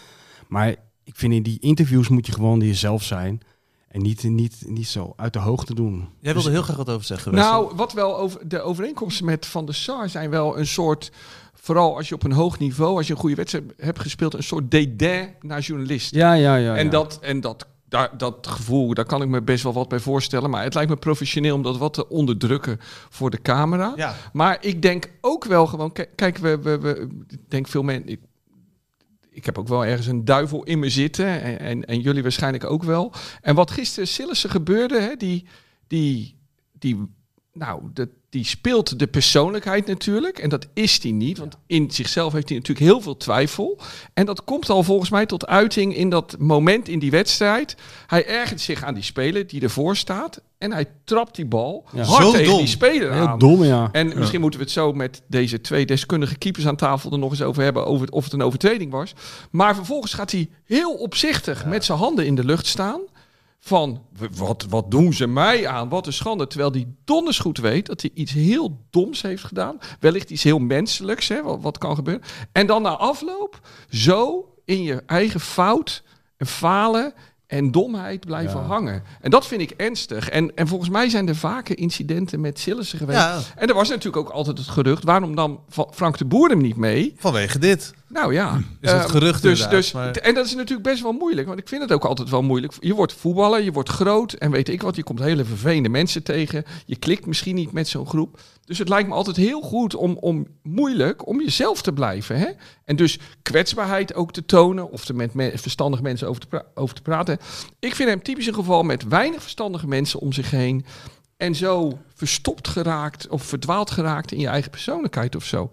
Maar ik vind in die interviews moet je gewoon jezelf zijn. En niet, niet, niet zo uit de hoogte doen. Jij wilde heel graag wat over zeggen, Wessel. Nou, wat wel over de overeenkomsten met Van der Sar zijn wel een soort, vooral als je op een hoog niveau, als je een goede wedstrijd hebt gespeeld, een soort dédain naar journalisten. Ja, ja, ja. en ja. dat, en dat, daar, dat gevoel, daar kan ik me best wel wat bij voorstellen. Maar het lijkt me professioneel om dat wat te onderdrukken voor de camera. Ja. Maar ik denk ook wel gewoon, kijk, we, we, we ik denk veel mensen. Ik, heb ook wel ergens een duivel in me zitten. En, en, jullie waarschijnlijk ook wel. En wat gisteren Sillissen gebeurde, hè, die, die, die, nou, dat, die speelt de persoonlijkheid natuurlijk. En dat is hij niet. Want in zichzelf heeft hij natuurlijk heel veel twijfel. En dat komt al volgens mij tot uiting in dat moment in die wedstrijd. Hij ergert zich aan die speler die ervoor staat. En hij trapt die bal Ja. hard Zo tegen dom. die speler Heel aan. dom, ja. En misschien moeten we het zo met deze twee deskundige keepers aan tafel er nog eens over hebben. Over het- of het een overtreding was. Maar vervolgens gaat hij heel opzichtig met zijn handen in de lucht staan. Van wat, wat doen ze mij aan? Wat een schande. Terwijl hij donders goed weet dat hij iets heel doms heeft gedaan. Wellicht iets heel menselijks, hè, wat, wat kan gebeuren. En dan na afloop zo in je eigen fout en falen en domheid blijven Ja. hangen. En dat vind ik ernstig. En, en volgens mij zijn er vaker incidenten met Sillissen geweest. Ja. En er was natuurlijk ook altijd het gerucht, waarom dan Frank de Boer hem niet mee? Vanwege dit. Nou ja. Is het eh, gerucht dus, dus, maar- En dat is natuurlijk best wel moeilijk, want ik vind het ook altijd wel moeilijk. Je wordt voetballer, je wordt groot en weet ik wat, je komt hele vervelende mensen tegen. Je klikt misschien niet met zo'n groep. Dus het lijkt me altijd heel goed om, om moeilijk om jezelf te blijven. Hè? En dus kwetsbaarheid ook te tonen of er met me- verstandige mensen over te, over te praten. Ik vind hem typisch een geval met weinig verstandige mensen om zich heen. En zo verstopt geraakt of verdwaald geraakt in je eigen persoonlijkheid of zo.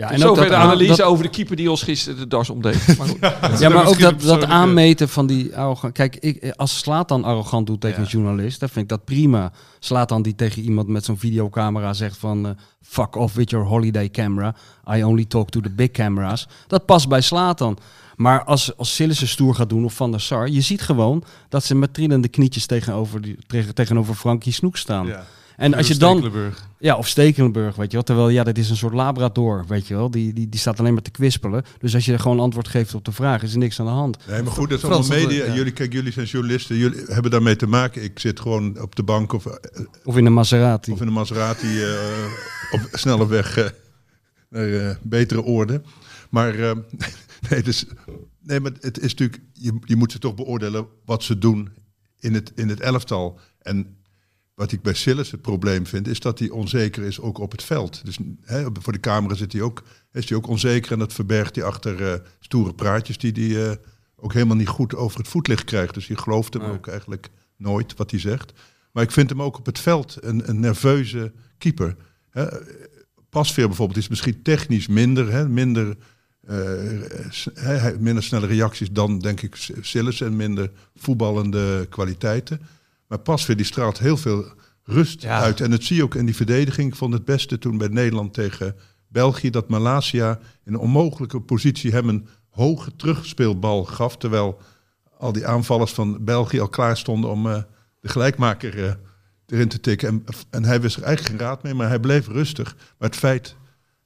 Ja en Zover de analyse dat- over de keeper die ons gisteren de das omdeed. [LAUGHS] Maar goed. Ja, maar ook dat, dat aanmeten van die arrogant. Kijk, ik, als Slaat dan arrogant doet tegen Ja. een journalist, dan vind ik dat prima. Slaat dan die tegen iemand met zo'n videocamera zegt van eh, fuck off with your holiday camera. I only talk to the big cameras. Dat past bij Slaat dan. Maar als, als Sillissen stoer gaat doen of Van der Sar, je ziet gewoon dat ze met trillende knietjes tegenover, die, tegen, tegenover Frankie Snoek staan. Ja. En als je dan, ja, of Stekelenburg, weet je wel. Terwijl, ja, dat is een soort labrador, weet je wel. Die, die, die staat alleen maar te kwispelen. Dus als je er gewoon antwoord geeft op de vraag, is er niks aan de hand. Nee, maar goed, dat is Frans, allemaal media. ja. Jullie, kijk, jullie zijn journalisten, jullie hebben daarmee te maken. Ik zit gewoon op de bank of, eh, Of in een Maserati. of in een Maserati eh, op snelle weg eh, naar eh, betere orde. Maar, [LAUGHS] nee, dus, nee, maar het is natuurlijk, je, je moet ze toch beoordelen wat ze doen in het, in het elftal. En wat ik bij Sillis het probleem vind, is dat hij onzeker is ook op het veld. Dus hè, voor de camera zit hij ook, is hij ook onzeker en dat verbergt hij achter eh, stoere praatjes die hij eh, ook helemaal niet goed over het voetlicht krijgt. Dus je gelooft hem ook eigenlijk nooit wat hij zegt. Maar ik vind hem ook op het veld een, een nerveuze keeper. Hè, Pasveer bijvoorbeeld is misschien technisch minder, hè, minder hij- minder snelle reacties dan, denk ik, Sillis en minder voetballende kwaliteiten. Maar Pasveer die straalt heel veel rust Ja. uit. En dat zie je ook in die verdediging. Ik vond het beste toen bij Nederland tegen België dat Malasia in een onmogelijke positie hem een hoge terugspeelbal gaf. Terwijl al die aanvallers van België al klaar stonden om eh, de gelijkmaker eh, erin te tikken. En, en hij wist er eigenlijk geen raad mee, maar hij bleef rustig. Maar het feit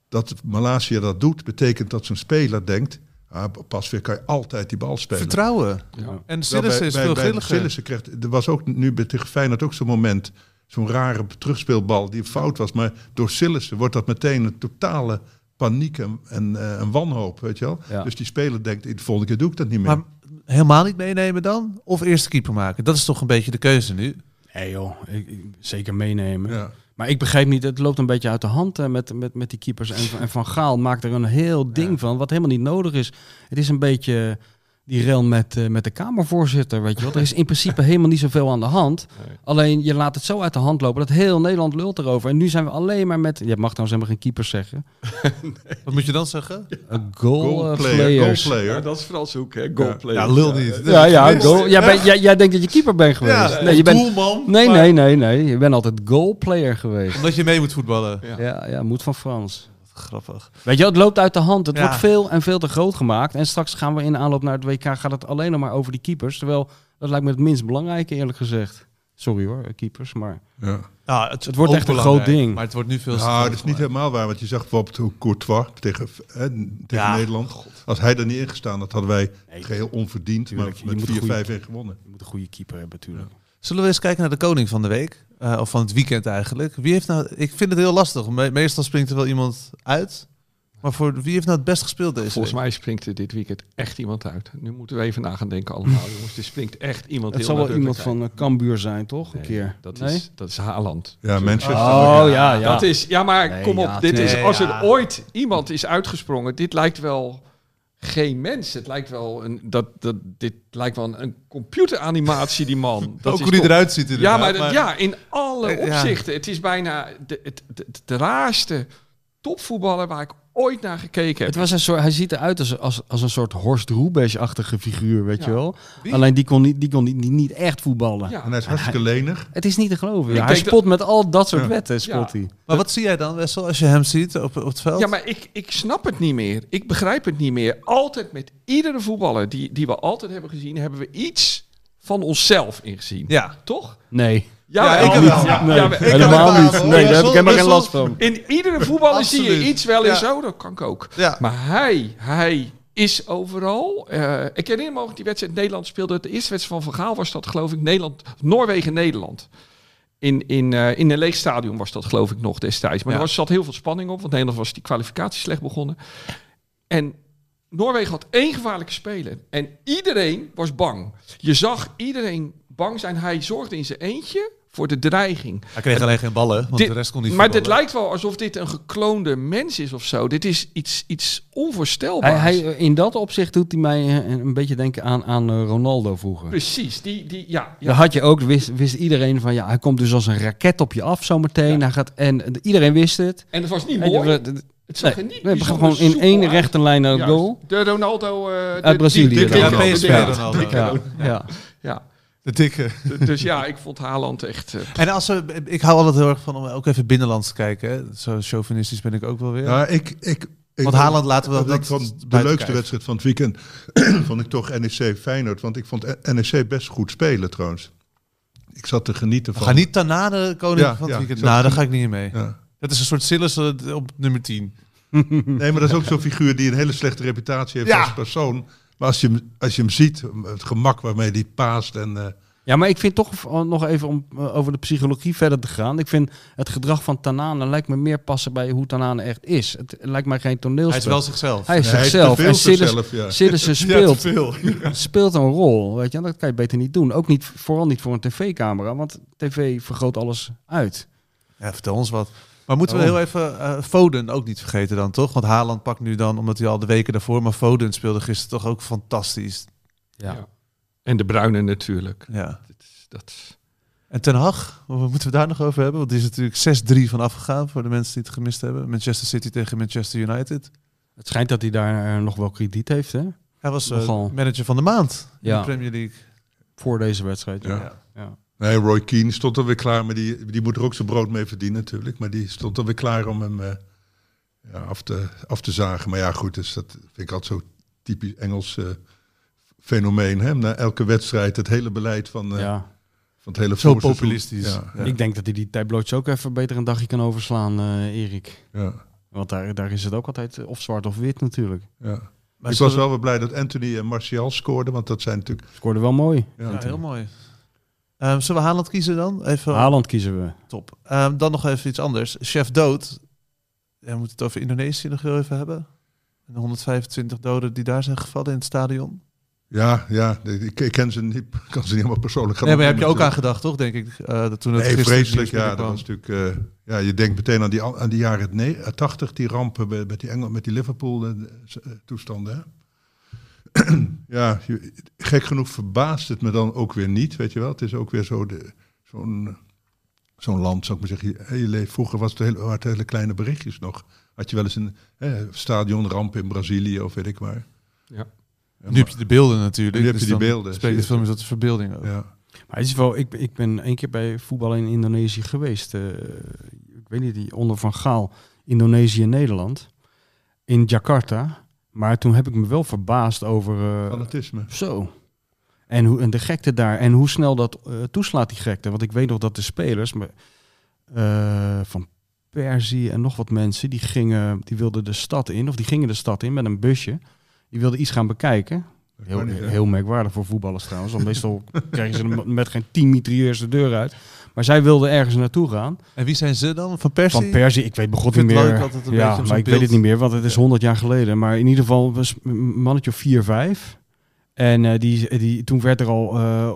dat Malasia dat doet, betekent dat zo'n speler denkt... Ah, pas weer kan je altijd die bal spelen. Vertrouwen. Ja. En Sillissen is veel grilliger. Sillissen kreeg, er was ook nu bij tegen Feyenoord ook zo'n moment, zo'n rare terugspeelbal die fout was. Maar door Sillissen wordt dat meteen een totale paniek en, en, eh, een wanhoop, weet je wel. Ja. Dus die speler denkt, de volgende keer doe ik dat niet meer. Maar helemaal niet meenemen dan? Of eerst de keeper maken? Dat is toch een beetje de keuze nu? Nee joh, ik, ik- zeker meenemen. ja. Maar ik begrijp niet, het loopt een beetje uit de hand hè, met, met, met die keepers. En, en Van Gaal maakt er een heel ding van, wat helemaal niet nodig is. Het is een beetje die rel met, eh, met de Kamervoorzitter, weet je wel. Er is in principe [LAUGHS] helemaal niet zoveel aan de hand. Nee. Alleen je laat het zo uit de hand lopen dat heel Nederland lult erover. En nu zijn we alleen maar met, je mag trouwens helemaal geen keepers zeggen. [LAUGHS] Wat moet je dan zeggen? Een goal, eh, Goalplayer, players. goalplayer. Ja, dat is Frans Hoek, hè? Goalplayer. Ja, lul niet. Ja, ja, goal. Jij, bent- jij, jij denkt dat je keeper bent geweest. Ja, nee, je bent, doelman. nee, maar- nee, nee, nee. Je bent altijd goalplayer geweest. Omdat je mee moet voetballen. Ja. Ja, ja, moet van Frans. Grappig. Weet je, het loopt uit de hand. Het Ja. wordt veel en veel te groot gemaakt. En straks gaan we in de aanloop naar het WK gaat het alleen nog maar over die keepers. Terwijl dat lijkt me het minst belangrijke, eerlijk gezegd. Sorry hoor, keepers, maar Ja. Ja, het, Het wordt echt een groot ding. Maar het wordt nu veel Nou, dat is niet helemaal waar, want je zag bijvoorbeeld hoe Courtois tegen, hè, tegen Ja, Nederland. Als hij er niet in gestaan had, hadden wij Nee, geheel onverdiend, tuurlijk, maar met moet 4-5 goeie- in gewonnen. je moet een goede keeper hebben natuurlijk. Zullen we eens kijken naar de koning van de week? Eh, of van het weekend eigenlijk. Wie heeft nou... Ik vind het heel lastig. Me- meestal springt er wel iemand uit. Maar voor wie heeft nou het best gespeeld deze Volgens week? mij springt er dit weekend echt iemand uit. Nu moeten we even na gaan denken allemaal, [LAUGHS] jongens. Er springt echt iemand Het zal wel iemand van uh, Cambuur zijn, toch? Een uit. keer. Nee, Dat Nee? is, dat is Haaland. Ja, Manchester. Oh ja, ja. Dat is, ja, maar Nee, kom op. ja, dit is, nee, als er ja. ooit iemand is uitgesprongen, dit lijkt wel geen mens. Het lijkt wel een, dat, dat, dit lijkt wel een, een computeranimatie, die man. [LAUGHS] Dat Ook hoe die eruit ziet Ja, maar, ja, in alle Eh, ja. opzichten. Het is bijna de, het, de raarste topvoetballer waar ik ooit naar gekeken. Het was een soort, hij ziet eruit als, als, als een soort Horst Rubesch-achtige figuur, weet Ja. je wel. Wie? Alleen die kon, niet, die kon niet, niet, niet echt voetballen. Ja. En hij is hartstikke lenig. Het is niet te geloven. Ik Ja, hij spot met al dat soort Ja. wetten, spot Ja. hij. Maar wat zie jij dan, Wessel, als je hem ziet op, op het veld? Ja, maar ik, ik snap het niet meer. Ik begrijp het niet meer. Altijd met iedere voetballer die, die we altijd hebben gezien, hebben we iets van onszelf ingezien. Ja. Toch? Nee. Ja, ik wel. Ja, Nee, helemaal niet. Nee, daar heb ik helemaal geen last van. In iedere voetballer zie je iets wel eens Ja. zo. Dat kan ik ook. Maar hij, hij is overal. Eh, ik herinner me ook die wedstrijd Nederland speelde. De eerste wedstrijd van Van Gaal was dat geloof ik Nederland, Noorwegen-Nederland. In, in, eh, in een leeg stadion was dat geloof ik nog destijds. Maar Ja. er was, zat heel veel spanning op. Want Nederland was die kwalificatie slecht begonnen. En Noorwegen had één gevaarlijke speler. En iedereen was bang. Je zag iedereen bang zijn. Hij zorgde in zijn eentje voor de dreiging. Hij kreeg alleen geen ballen, want Dit- de rest kon niet maar dit lijkt wel alsof dit een gekloonde mens is of zo. Dit is iets, iets Hij, onvoorstelbaars. hij, in dat opzicht doet hij mij een beetje denken aan, aan eh, Ronaldo vroeger. Precies, die, die, ja. ja. Daar had je ook, wist, wist iedereen van, ja, hij komt dus als een raket op je af zometeen. Hij gaat, en eh, iedereen wist het. En het was niet mooi. je- de- het zag nee, er niet we gaan gewoon in één uit. rechte lijn naar het goal. De Ronaldo... eh, de- Uit Brazilië Ronaldo. Ja, ja. De dikke. dus ja, ik vond Haaland echt... eh, En als we, ik hou altijd heel erg van om ook even binnenlands te kijken. Hè. Zo chauvinistisch ben ik ook wel weer. Ja, ik, ik, ik, Want Haaland laten we dat ik vond de leukste kijken. wedstrijd van het weekend [CLEARS THROAT] vond ik toch NEC Feyenoord. Want ik vond NEC best goed spelen trouwens. Ik zat te genieten van. gaan niet daarna de koning Ja, van het ja, weekend. Nou, daar ga ik niet mee. Ja. Dat is een soort Sillis eh, op nummer 10. Nee, maar dat is ook zo'n figuur die een hele slechte reputatie heeft Ja. als persoon. Maar als je, hem, als je hem ziet, het gemak waarmee hij paast en... eh, Ja, maar ik vind toch nog even om eh, over de psychologie verder te gaan. Ik vind het gedrag van Tanane lijkt me meer passen bij hoe Tanane echt is. Het lijkt mij geen toneelspel. Hij is wel zichzelf. Hij is hij zichzelf. te En veel Sillis- zichzelf, ja. Sillissen [LAUGHS] Ja, speelt, veel. [LAUGHS] speelt een rol. Weet je, dat kan je beter niet doen. Ook niet, vooral niet voor een tv-camera, want tv vergroot alles uit. Ja, vertel ons wat. Maar moeten we heel even eh, Foden ook niet vergeten dan, toch? Want Haaland pakt nu dan, omdat hij al de weken daarvoor... Maar Foden speelde gisteren toch ook fantastisch. ja. En de Bruine natuurlijk. Ja. Dat is- Dat is- En Ten Hag, wat moeten we daar nog over hebben? Want die is natuurlijk 6-3 van afgegaan voor de mensen die het gemist hebben. Manchester City tegen Manchester United. Het schijnt dat hij daar eh, nog wel krediet heeft, hè? Hij was eh, manager van de maand in de Premier League. Voor deze wedstrijd. Ja. Ja. Ja. Nee, Roy Keane stond alweer klaar, maar die, die moet er ook zijn brood mee verdienen natuurlijk. Maar die stond alweer klaar om hem eh, ja, af, te, af te zagen. Maar ja, goed, dus dat vind ik altijd zo typisch Engels eh, fenomeen. Hè? Na elke wedstrijd het hele beleid van, eh, Ja. van het hele Zo populistisch. Ja, Ja. Ik denk dat hij die tablootjes ook even beter een dagje kan overslaan, eh, Erik. ja, Want daar, daar is het ook altijd of zwart of wit natuurlijk. ja. Maar ik was we- wel weer blij dat Anthony en Martial scoorden, want dat zijn natuurlijk... Scoorde wel mooi. Ja, Ja, heel mooi. Ehm, zullen we Haaland kiezen dan? Even Haaland kiezen we. top. Ehm, dan nog even iets anders. Chef Dood. Ja, we moeten het over Indonesië nog heel even hebben. En de 125 doden die daar zijn gevallen in het stadion. ja, ja, ik, ik ken ze niet, kan ze niet helemaal persoonlijk gaan Nee, maar heb je ook aan gedacht, toch? Denk ik. eh, dat toen het Nee, vreselijk. Ja, dat was natuurlijk. eh, ja, je denkt meteen aan die, aan die jaren ne- eh, 80, die rampen met, die Engel, met die Liverpool eh, s- eh, toestanden. Hè? [CLEARS THROAT] ja, gek genoeg verbaast het me dan ook weer niet, weet je wel. Het is ook weer zo de- zo'n zo'n land, zou ik maar zeggen. Je, leeft, vroeger was het hele, waren het hele kleine berichtjes nog. Had je wel eens een eh, stadionramp in Brazilië of weet ik waar. Ja. Nu heb je de beelden natuurlijk. Nu heb je dus die beelden. Spreekt het meer tot de verbeelding ook. Ja. Maar het is wel, ik, ik ben één keer bij voetbal in Indonesië geweest. eh, ik weet niet, die onder Van Gaal, Indonesië en Nederland. In Jakarta. Maar toen heb ik me wel verbaasd over... eh, Fanatisme. Zo. En, hoe, en de gekte daar. En hoe snel dat eh, toeslaat, die gekte. Want ik weet nog dat de spelers maar, eh, van Persie en nog wat mensen... Die, gingen, die wilden de stad in, of die gingen de stad in met een busje. Die wilden iets gaan bekijken. Heel, niet, heel merkwaardig voor voetballers trouwens. Want meestal [LAUGHS] krijgen ze met geen tien mitrailleurs de deur uit. Maar zij wilden ergens naartoe gaan. En wie zijn ze dan? Van Persie? Van Persie, ik weet begon Ik niet het meer. leuk altijd een ja, maar ik weet het niet meer, want het is 100 jaar geleden. Maar in ieder geval was een mannetje of 4, 5. En eh, die, die, toen werd er al eh,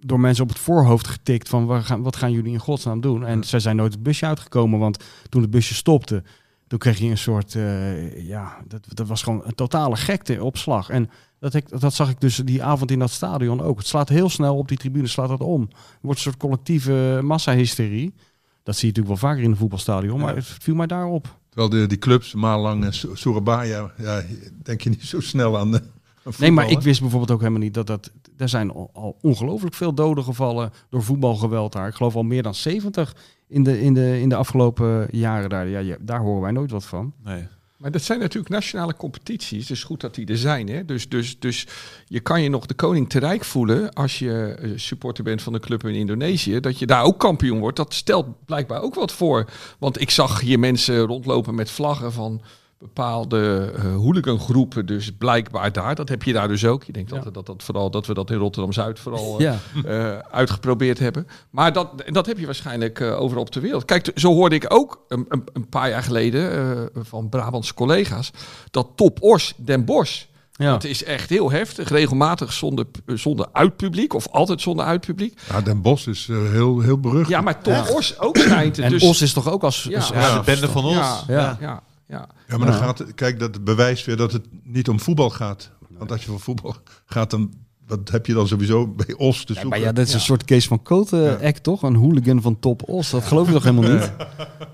door mensen op het voorhoofd getikt van waar gaan, wat gaan jullie in godsnaam doen? En zij zijn nooit het busje uitgekomen, want toen het busje stopte, toen kreeg je een soort, eh, ja, dat, dat was gewoon een totale gekte opslag. En dat, ik, dat zag ik dus die avond in dat stadion ook. Het slaat heel snel op die tribune, slaat dat om. Er wordt een soort collectieve massahysterie. Dat zie je natuurlijk wel vaker in een voetbalstadion, maar het viel mij daarop. Terwijl de, die clubs, Malang en Su- Surabaya, ja, denk je niet zo snel aan. eh, aan Nee, voetbal, maar ik wist bijvoorbeeld ook helemaal niet dat dat... Er zijn al, al ongelooflijk veel doden gevallen door voetbalgeweld daar. Ik geloof al meer dan 70 in de, in de, in de afgelopen jaren daar. Ja, ja, daar horen wij nooit wat van. Nee. Maar dat zijn natuurlijk nationale competities. Is goed dat die er zijn. Hè? Dus, dus, dus je kan je nog de koning te rijk voelen als je eh, supporter bent van de club in Indonesië. Dat je daar ook kampioen wordt. Dat stelt blijkbaar ook wat voor. Want ik zag hier mensen rondlopen met vlaggen van bepaalde eh hooligangroepen. Dus blijkbaar daar. Dat heb je daar dus ook. Je denkt Ja. altijd dat, dat, vooral, dat we dat in Rotterdam-Zuid vooral... eh, Ja. eh, uitgeprobeerd hebben. Maar dat, dat heb je waarschijnlijk eh, overal op de wereld. Kijk, zo hoorde ik ook een, een, een paar jaar geleden eh, van Brabantse collega's... dat Top Os Den Bosch, Ja. dat is echt heel heftig. Regelmatig zonder, zonder uitpubliek of altijd zonder uitpubliek. Ja, Den Bosch is heel, heel berucht. Ja, maar Top Os ook schijnt. En dus, Os is toch ook als... Ja. als- Ja, de bende van ons. ja, Ja. ja, maar dan gaat het, kijk, dat bewijst weer dat het niet om voetbal gaat. Want als je voor voetbal gaat, dan wat heb je dan sowieso bij Os te Ja, zoeken. maar ja, dat is een soort Kees van Koten-act, toch? Een hooligan van Top Os. Dat geloof je toch helemaal niet? [LAUGHS]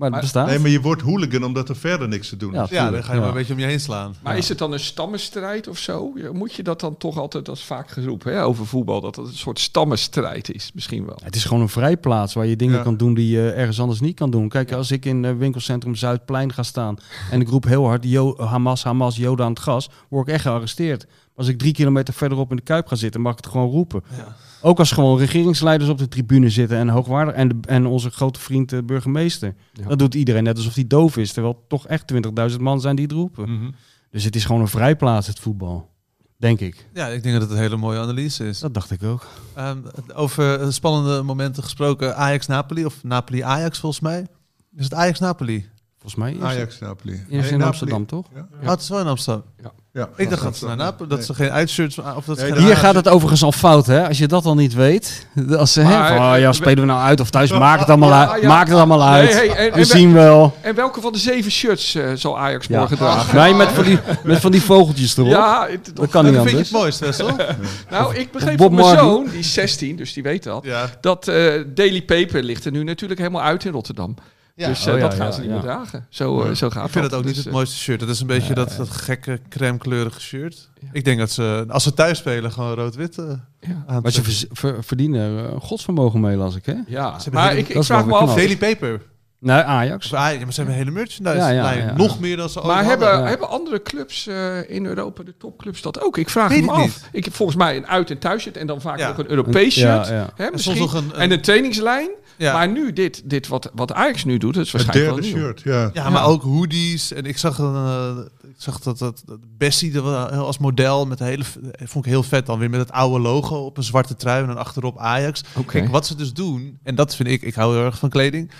Maar het bestaat. Nee, maar je wordt hooligan omdat er verder niks te doen Ja, is. Ja, dan ga je Ja. maar een beetje om je heen slaan. Maar is het dan een stammenstrijd of zo? Moet je dat dan toch altijd, dat is vaak geroepen hè, over voetbal, dat het een soort stammenstrijd is, misschien wel. Het is gewoon een vrijplaats waar je dingen Ja. kan doen die je ergens anders niet kan doen. Kijk, als ik in eh, winkelcentrum Zuidplein ga staan en ik roep heel hard Jo- Hamas, Hamas, Joden aan het gas, word ik echt gearresteerd. Als ik drie kilometer verderop in de Kuip ga zitten, mag ik het gewoon roepen. Ja. Ook als gewoon regeringsleiders op de tribune zitten en hoogwaardig en, de, en onze grote vriend de burgemeester. Ja. Dat doet iedereen net alsof hij doof is, terwijl toch echt 20.000 man zijn die het roepen. Mhm. Dus het is gewoon een vrijplaats, het voetbal. Denk ik. Ja, ik denk dat het een hele mooie analyse is. Dat dacht ik ook. Ehm, over eh, spannende momenten gesproken. Ajax-Napoli of Napoli-Ajax volgens mij. Is het Ajax-Napoli? Volgens mij eerst, Ajax, Napoli. eerst in Napoli. Amsterdam, toch? Ja. Oh, het is wel in Amsterdam. Ja, Ik dacht dat ze naar dat ze geen uitshirts of dat Nee, Hier gaat het overigens al fout, hè? Als je dat al niet weet. Als ze Maar, oh, ja, spelen we nou uit of thuis, maakt het allemaal Ja, uit. ja. Maakt het allemaal uit. Nee, hey, en- we en- zien wel. En welke van de zeven shirts eh, zal Ajax Ja. morgen dragen? Nee, met van, die, met van die vogeltjes erop. Ja, het- dat toch- kan niet Welke vind je anders. het mooist, Wessel? [LAUGHS] nou, ik begreep Bob van mijn zoon, die is 16, dus die weet dat. ja. Dat eh, Daily Paper ligt er nu natuurlijk helemaal uit in Rotterdam. Ja. dus eh, Oh ja, dat gaan ja, ze niet ja. meer dragen. Zo, eh, zo gaat Ik vind het ook Dus, niet het eh, mooiste shirt. Dat is een beetje dat, dat gekke crème kleurige shirt. Ik denk dat ze, als ze thuis spelen, gewoon rood-wit eh, ja. aan Maar ze ver- ver- verdienen er een godsvermogen mee, las ik, hè? Ja, maar ik, dat ik vraag wel me af. Daily Paper. Nee, Ajax. Of, ah, ja, maar ze hebben een hele merchandise Ja, ja, lijn. ja. Nog meer dan ze Maar hebben, ja. hebben andere clubs eh, in Europa, de topclubs, dat ook? Ik vraag Weet me ik af. niet. Ik heb volgens mij een uit- en thuisshirt en dan vaak Ja. nog een Europees shirt. Ja, ja. Hè, En misschien. soms nog een- en een trainingslijn. Ja. Maar nu, dit, dit wat, wat Ajax nu doet, dat is Het waarschijnlijk derde wel nieuw. shirt, ja. Ja, maar ook hoodies. En ik zag, een, eh, ik zag dat, dat, dat Bessie er als model met een hele, vond ik heel vet dan weer met het oude logo op een zwarte trui en dan achterop Ajax. Oké. Kijk, wat ze dus doen, en dat vind ik, ik hou heel erg van kleding.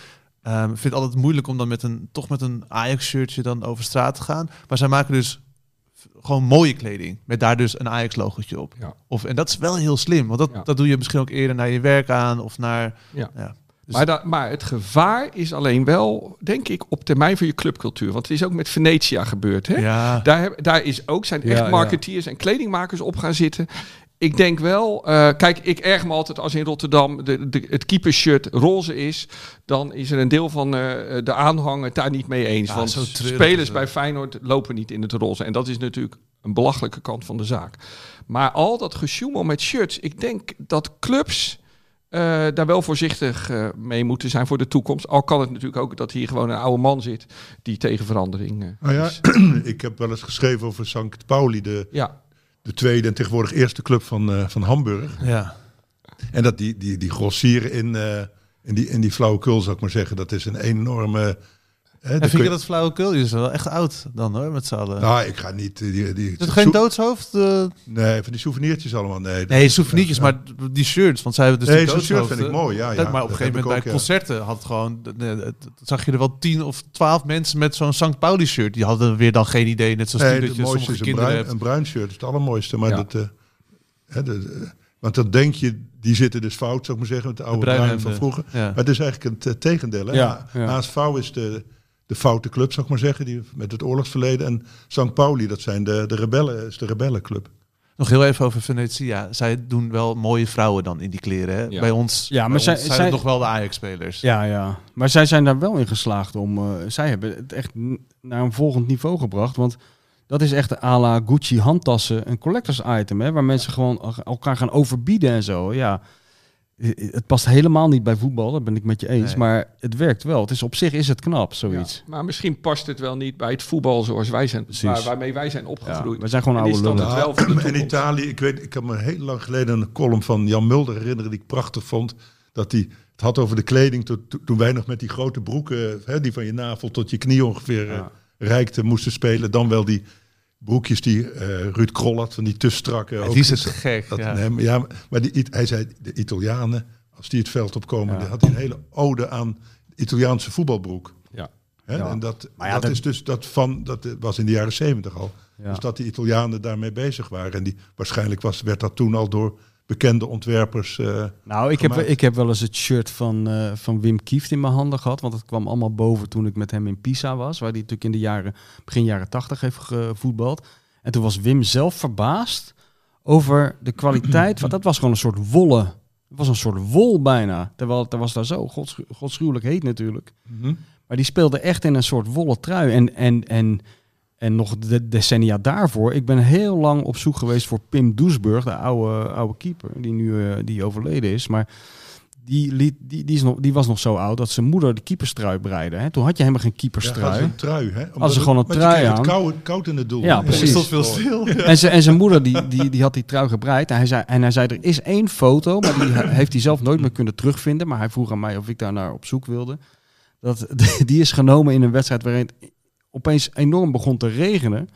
Ehm, Ik vind het altijd moeilijk om dan met een, toch met een Ajax-shirtje dan over straat te gaan. Maar zij maken dus gewoon mooie kleding. Met daar dus een Ajax-logotje op. Ja. Of, en dat is wel heel slim. Want dat, Ja. dat doe je misschien ook eerder naar je werk aan. Of naar... Ja. Ja. Dus- Maar, dat, maar het gevaar is alleen wel, denk ik, op termijn voor je clubcultuur. Want het is ook met Venetia gebeurd. Hè? Ja. Daar, daar is ook, zijn echt ja. marketeers en kledingmakers op gaan zitten. Ik denk wel, eh, kijk, ik erg me altijd als in Rotterdam de, de, het keepershirt roze is. Dan is er een deel van eh, de aanhang het daar niet mee eens. Ja, want spelers bij Feyenoord lopen niet in het roze. En dat is natuurlijk een belachelijke kant van de zaak. Maar al dat gesjoemel met shirts, ik denk dat clubs eh, daar wel voorzichtig eh, mee moeten zijn voor de toekomst. Al kan het natuurlijk ook dat hier gewoon een oude man zit die tegen verandering eh, Nou ja, is. [CLEARS THROAT] ik heb wel eens geschreven over St. Pauli, de, Ja, de tweede en tegenwoordig eerste club van, eh, van Hamburg. ja. En dat die, die, die grossieren in, eh, in, die, in die flauwekul, zou ik maar zeggen, dat is een enorme... Hè, En vind je dat flauwekul? Je is wel echt oud dan hoor, met z'n allen. Nou, ik ga niet... eh, Die, die, is het geen doodshoofd? eh? Nee, van die souvenirtiertjes allemaal. Nee, Nee, souvenirtjes, Ja. maar die shirts. Want zij hebben dus Nee, die zo'n shirt vind ik mooi, ja, ja. Dat- maar op een gegeven moment bij ook, ja. concerten had het gewoon... zag je er wel tien of twaalf mensen met zo'n St. Pauli shirt. Die hadden weer dan geen idee, net zoals Nee, dat je mooiste sommige is een kinderen bruin, hebt. een bruin shirt. Is het allermooiste. Maar Ja. dat, eh, hè, de- want dan denk je, die zitten dus fout, zou ik maar zeggen, met de oude bruin van vroeger. Ja. Maar het is eigenlijk het tegendeel. Hè? Ja, ja. HSV is de, de foute club, zou ik maar zeggen, die, met het oorlogsverleden. En St. Pauli, dat zijn de, de rebellen, is de rebellenclub. Nog heel even over Venetia. Zij doen wel mooie vrouwen dan in die kleren. Hè? Ja. Bij ons, Ja, maar bij zij- ons zijn zij- nog wel de Ajax-spelers. Ja, ja. Maar zij zijn daar wel in geslaagd om... eh, zij hebben het echt naar een volgend niveau gebracht. Want dat is echt à la Gucci handtassen een collectors item. Hè, waar mensen gewoon elkaar gaan overbieden en zo. Ja, het past helemaal niet bij voetbal. Dat ben ik met je eens. Nee. Maar het werkt wel. Het is, op zich is het knap, zoiets. Ja, maar misschien past het wel niet bij het voetbal zoals wij zijn, waar, waarmee wij zijn Ja, opgegroeid. we zijn gewoon En oude lullen. toekomst? Italië, ik weet, ik kan me heel lang geleden een column van Jan Mulder herinneren die ik prachtig vond. Dat hij het had over de kleding to- to- toen wij nog met die grote broeken, hè, die van je navel tot je knie ongeveer eh, Ja. reikte, moesten spelen. Dan wel die broekjes die eh, Ruud Krol had, van die te strakke. Ja, die is het dat- gek. dat- ja. nee, maar ja, maar die, hij zei, de Italianen, als die het veld opkomen, Ja. had hij een hele ode aan Italiaanse voetbalbroek. Ja. Hè? Ja. En dat, Maar dat, dat- is dus dat van, dat was in de jaren zeventig al. Dus dat die Italianen daarmee bezig waren. En die, waarschijnlijk was, werd dat toen al door bekende ontwerpers. eh, Nou, ik heb, ik heb wel eens het shirt van, eh, van Wim Kieft in mijn handen gehad. Want het kwam allemaal boven toen ik met hem in Pisa was. Waar hij natuurlijk in de jaren, begin jaren tachtig heeft gevoetbald. En toen was Wim zelf verbaasd over de kwaliteit. want dat was gewoon een soort wollen. Het was een soort wol bijna. Terwijl het was daar zo godschu- godschuwelijk heet natuurlijk. Maar die speelde echt in een soort wollen trui. En, en, en, en nog de decennia daarvoor. Ik ben heel lang op zoek geweest voor Pim Doesburg, de oude, oude keeper, die nu eh, die overleden is. Maar die, liet, die, die, is nog, die was nog zo oud dat zijn moeder de keeperstrui breide. Hè? Toen had je helemaal geen Ja, ze keeperstrui. een trui, hè? Omdat Hadden ze gewoon een trui kreeg het aan. koud, koud in het doel. Ja, precies. Veel stil. [LAUGHS] En, zijn en zijn moeder die, die, die had die trui gebreid. En hij, zei, en hij zei, er is één foto, maar die he- heeft hij zelf nooit meer kunnen terugvinden. Maar hij vroeg aan mij of ik daar naar op zoek wilde. Dat, [LAUGHS] die is genomen in een wedstrijd waarin opeens enorm begon te regenen.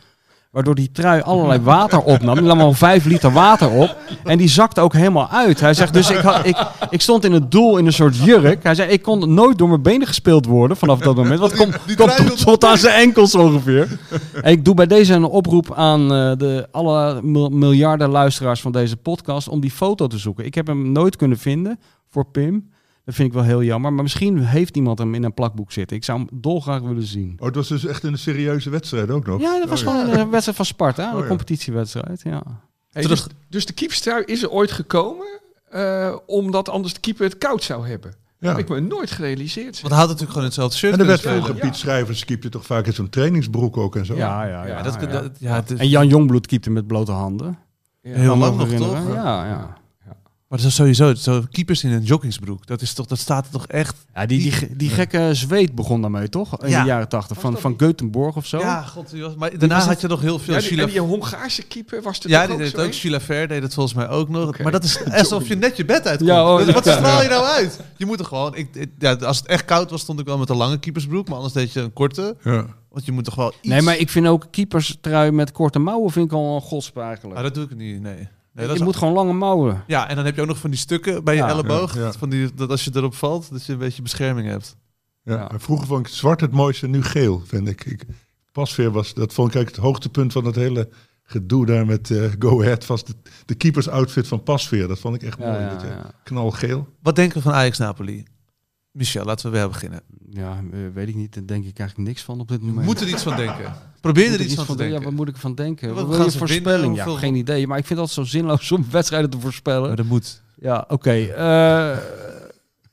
Waardoor die trui allerlei water opnam. Die nam al vijf liter water op. En die zakte ook helemaal uit. Hij zegt, dus ik, had, ik, ik stond in het doel in een soort jurk. Hij zei, ik kon nooit door mijn benen gespeeld worden vanaf dat moment. Want komt trui tot, tot aan zijn enkels ongeveer. En ik doe bij deze een oproep aan eh, de alle mil- miljarden luisteraars van deze podcast om die foto te zoeken. Ik heb hem nooit kunnen vinden voor Pim. Dat vind ik wel heel jammer. Maar misschien heeft iemand hem in een plakboek zitten. Ik zou hem dolgraag willen zien. Oh, het was dus echt een serieuze wedstrijd ook nog. Ja, dat was Oh, gewoon een wedstrijd van Sparta. Oh, een competitiewedstrijd. Ja. Dus, dus de keeperstrui is er ooit gekomen, eh, omdat anders de keeper het koud zou hebben. Ja. Heb ik me nooit gerealiseerd. Want hij had natuurlijk gewoon hetzelfde shirt En er werd. Piet Schrijvers keepte toch vaak in zo'n trainingsbroek ook en zo. Ja, ja, ja. Ja, dat, ja. dat- ja, het is- En Jan Jongbloed keepte met blote handen. heel lang nog, herinneren. toch? Ja, ja. Maar dat is sowieso, zo, keepers in een joggingsbroek, dat, is toch, dat staat er toch echt... Ja, die, die, die gekke zweet begon daarmee, toch? In Ja. de jaren tachtig. Van, van Göteborg of zo. Ja, god, die was- maar daarna had je nog heel veel Ja, die, en die Hongaarse keeper was er Ja, die ook deed ook. een? Sheila Ver deed het volgens mij ook nog. Maar dat is [LAUGHS] alsof je net je bed uitkomt. Ja, oh, Wat- straal je nou uit? Je moet er gewoon... Ik, ik- ja, als het echt koud was, stond ik wel met een lange keepersbroek. Maar anders deed je een korte. Ja. Want je moet toch wel iets... Nee, maar ik vind ook keeperstrui met korte mouwen vind ik al een godspe eigenlijk. Ah, dat doe ik niet, nee. Nee dat je is- moet gewoon lange mouwen. Ja, en dan heb je ook nog van die stukken bij je Ja, elleboog. ja, ja. Van die, dat als je erop valt, dat je een beetje bescherming hebt. Ja. Vroeger vond ik zwart het mooiste, nu geel, vind ik. ik Pasveer was, dat vond ik eigenlijk het hoogtepunt van het hele gedoe daar met eh, Go Ahead. Was de, de keepers outfit van Pasveer. Dat vond ik echt mooi. ja, dat, ja. Knalgeel. Wat denken we van Ajax-Napoli? Michel, laten we weer beginnen. Ja, eh, weet ik niet. Daar denk ik eigenlijk niks van op dit We moment. moeten er iets van denken. Probeer Moet er iets van te denken? denken. Ja, wat moet ik ervan denken? Wat Wat gaan wil je ze voorspelling? Ja, geen idee. Maar ik vind het altijd zo zinloos om [LAUGHS] wedstrijden te voorspellen. Maar dat moet. Ja, oké. eh,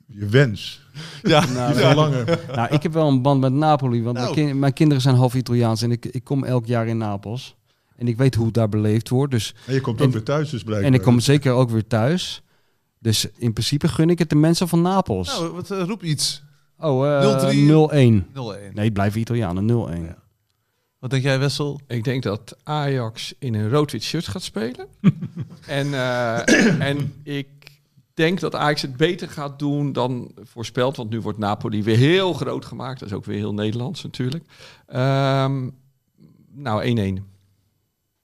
Je wens. Ja. [LAUGHS] nou, verlangen. nou, ik heb wel een band met Napoli. Want Nou. mijn, kin- mijn kinderen zijn half Italiaans. En ik, ik kom elk jaar in Napels. En ik weet hoe het daar beleefd wordt. Dus, En je komt En- ook weer thuis dus blijkbaar. en ik kom zeker ook weer thuis. Dus in principe gun ik het de mensen van Napels. Nou, wat, eh, roep iets. oh, eh 0-3. 0-1. 0-1. Nee, het blijven Italianen. 0-1. Ja. Wat denk jij, Wessel? Ik denk dat Ajax in een rood-wit shirt gaat spelen. [LAUGHS] en, eh, en ik denk dat Ajax het beter gaat doen dan voorspeld. Want nu wordt Napoli weer heel groot gemaakt. Dat is ook weer heel Nederlands natuurlijk. Ehm, nou, 1-1.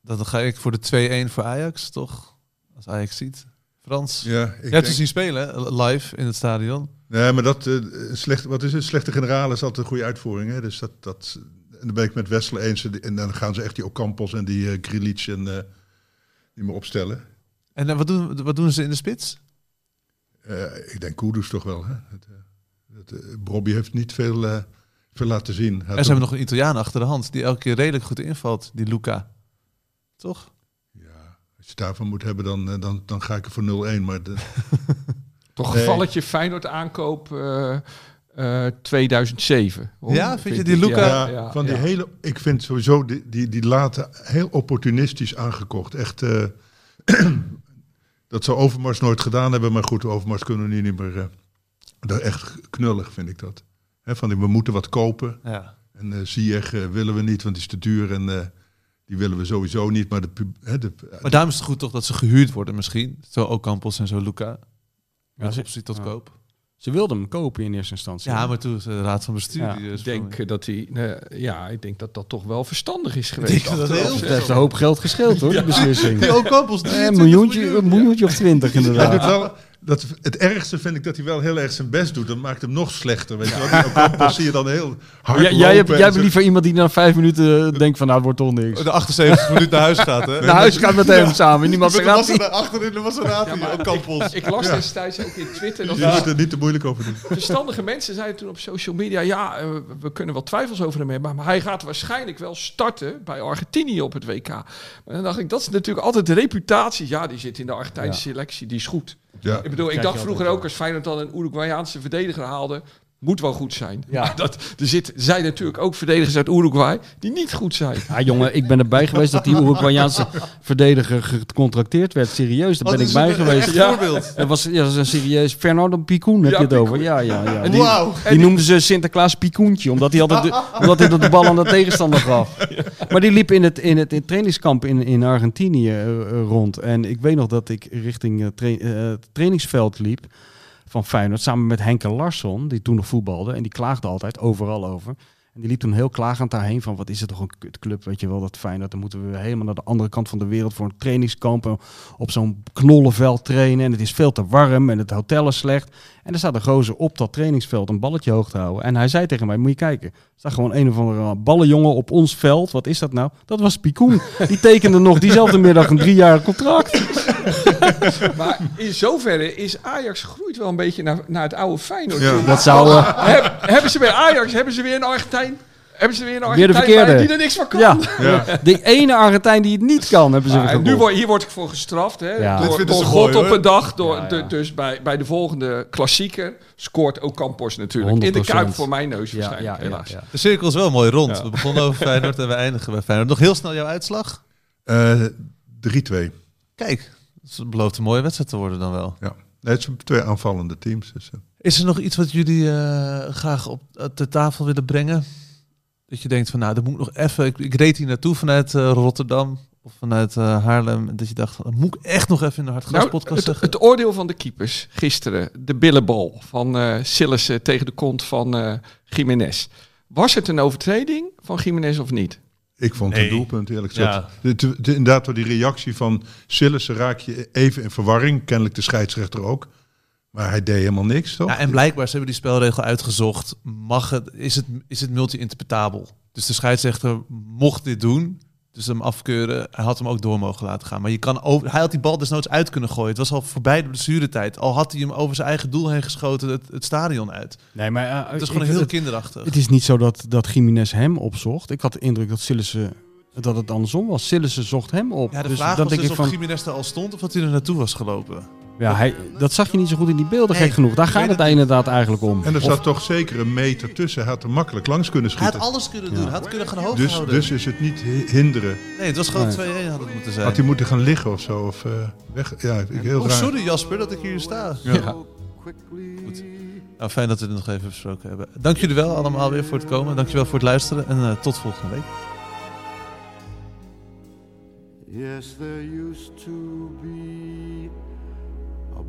Dan ga ik voor de 2-1 voor Ajax, toch? Als Ajax ziet. Frans. Ja, ik Je hebt denk- ze zien spelen, live in het stadion. Nee, maar dat, eh, slecht, wat is het? Slechte generaal is altijd een goede uitvoering. Hè? Dus dat, dat, en dan ben ik met Wessel eens. En dan gaan ze echt die Ocampos en die uh, Grilic en, eh, die maar opstellen. En wat, doen, wat doen ze in de spits? Ik denk Kudus toch wel. Hè? Het, het, Bobby heeft niet veel, veel laten zien. Had En ze hebben nog een Italiaan achter de hand, die elke keer redelijk goed invalt, die Luca. Toch? Je daarvan moet hebben, dan, eh, dan, dan ga ik er voor 0-1. Maar de, [LAUGHS] Toch Nee. gevalletje Feyenoord aankoop eh, eh, 2007. hoor. Ja, vind je die. Luca- ja, ja, van die ja. hele, ik vind sowieso die, die, die late heel opportunistisch aangekocht. Echt, eh, [CLEARS THROAT] dat zou Overmars nooit gedaan hebben, maar goed, Overmars kunnen we nu niet meer. eh dat echt knullig vind ik dat. Hè, van die, we moeten wat kopen. Ja. En eh Ziyech eh, willen we niet, want die is te duur en eh, die willen we sowieso niet. Maar de, pub- hè, de, Maar daarom is het goed toch dat ze gehuurd worden misschien. Zo Ocampos en zo Luca. Met ze- optie tot ja. koop. Ze wilden hem kopen in eerste instantie. Ja, maar toen is de raad van bestuur. Ja, die, eh, Ik denk dat hij, eh, ja, ik denk dat dat toch wel verstandig is geweest. dat heel een hoop geld gescheeld hoor, die beslissing. Die Ocampos, Eh, 23 Een miljoentje, miljoen. een miljoentje of twintig [LAUGHS] inderdaad. Dat, het ergste vind ik dat hij wel heel erg zijn best doet. Dat maakt hem nog slechter. Weet je wel? Ocampos zie je dan heel hard Ja, jij hebt, jij en liever iemand die na vijf minuten denkt van nou, het wordt toch niks. De 78 minuten naar huis gaat, hè? [LAUGHS] Naar huis gaat met hem samen. Niemand zegt, "Laat [LAUGHS] Maserati- achterin de Maserati, Ja, maar Ocampos. Ik las destijds ook in Twitter dat Je moet er niet te moeilijk over doen. verstandige mensen zeiden toen op social media... ja, eh, we kunnen wel twijfels over hem hebben... maar hij gaat waarschijnlijk wel starten bij Argentinië op het WK. Maar dan dacht ik, dat is natuurlijk altijd de reputatie. Ja, die zit in de Argentijnse selectie, die is goed. Ja. Ik bedoel, ik dacht vroeger ook als Feyenoord dan een Uruguayaanse verdediger haalde... moet wel goed zijn. Ja. [LAUGHS] Dat, er zit, zijn natuurlijk ook verdedigers uit Uruguay die niet goed zijn. Ja, jongen, ik ben erbij geweest dat die [LAUGHS] Uruguayaanse verdediger gecontracteerd werd. Serieus, daar Wat ben ik bij een geweest. echt voorbeeld. Dat was, ja, dat is een serieus. Fernando Picoen heb Ja, je het over. Ja, ja, ja. En Die, Wauw. die noemden ze Sinterklaas Picoentje, omdat hij altijd de, [LAUGHS] omdat hij de bal aan de tegenstander gaf. Maar die liep in het, in het, in het trainingskamp in, in Argentinië eh, rond. En ik weet nog dat ik richting eh, tra- eh, het trainingsveld liep van Feyenoord samen met Henke Larsson, die toen nog voetbalde. En die klaagde altijd overal over. En die liep toen heel klagend daarheen van wat is het toch een kutclub, weet je wel, dat Feyenoord. Dan moeten we helemaal naar de andere kant van de wereld voor een trainingskamp en op zo'n knollenveld trainen. En het is veel te warm en het hotel is slecht. En er staat een gozer op dat trainingsveld een balletje hoog te houden. En hij zei tegen mij, moet je kijken, er staat gewoon een of andere ballenjongen op ons veld. Wat is dat nou? Dat was Picoen. Die tekende nog diezelfde middag een driejarig contract. [LAUGHS] Maar in zoverre is Ajax groeit wel een beetje naar, naar het oude Feyenoord. Ja. Dat zou... eh, Heb- hebben ze bij Ajax hebben ze weer een Argentijn? Hebben ze weer een Weer de Argentijn bij verkeerde. die er niks van kan? Ja, Ja. de ene Argentijn die het niet kan, hebben ze Ah, weer en nu gekocht. word, hier word ik voor gestraft. Hè, Ja. Door, God mooi, op een dag. Door, Ja, ja. de- dus bij, bij de volgende klassieker scoort ook Campos natuurlijk. In de 100%. Kuip voor mijn neus Ja, waarschijnlijk, ja, ja, helaas. ja. De cirkel is wel mooi rond. Ja. We begonnen over [LAUGHS] Feyenoord en we eindigen bij Feyenoord. Nog heel snel jouw uitslag. Eh, 3-2. Kijk, het belooft een mooie wedstrijd te worden dan wel. Ja. Nee, het zijn twee aanvallende teams. Dus, eh, Is er nog iets wat jullie eh, graag op eh, de tafel willen brengen? Dat je denkt van nou, dat moet ik nog even. Ik, ik reed hier naartoe vanuit eh, Rotterdam of vanuit eh, Haarlem. En dat je dacht, van, dat moet ik echt nog even in de Nou, Hartgras-podcast het, zeggen. het oordeel van de keepers gisteren, de billenbal van eh Sillissen tegen de kont van eh Jiménez. Was het een overtreding van Jiménez of niet? ik vond Nee. het doelpunt eerlijk gezegd. Ja. De- de- de- inderdaad, door die reactie van Sillissen raak je even in verwarring. Kennelijk de scheidsrechter ook. Maar hij deed helemaal niks, toch? Ja, en blijkbaar, ze hebben die spelregel uitgezocht. Mag het, is het, is het multi-interpretabel? Dus de scheidsrechter mocht dit doen. Dus hem afkeuren. Hij had hem ook door mogen laten gaan. Maar je kan over, hij had die bal desnoods uit kunnen gooien. Het was al voorbij de blessuretijd. Al had hij hem over zijn eigen doel heen geschoten het, het stadion uit. Nee, maar eh, Het is ik- gewoon heel het, kinderachtig. het is niet zo dat, dat Jiménez hem opzocht. Ik had de indruk dat Sillissen dat het andersom was. Sillissen zocht hem op. Ja, de dus vraag dan was denk dus ik of van, Jiménez er al stond of dat hij er naartoe was gelopen. Ja, hij, dat zag je niet zo goed in die beelden, Nee, gek genoeg. Daar gaat het inderdaad eigenlijk om. En er Of- zat toch zeker een meter tussen. Hij had er makkelijk langs kunnen Hij had schieten. alles kunnen doen. Hij had kunnen gaan hoog Dus, houden. dus is het niet hi- hinderen. nee, het was gewoon Nee. 2-1 had het moeten zijn. Had hij moeten gaan liggen of zo? Of, eh, weg. Ja, ik heel Oh, raar. sorry Jasper dat ik hier sta. Ja. Goed. Nou, fijn dat we het nog even besproken hebben. Dank jullie wel allemaal weer voor het komen. Dankjewel voor het luisteren en eh, tot volgende week. Yes, there used to be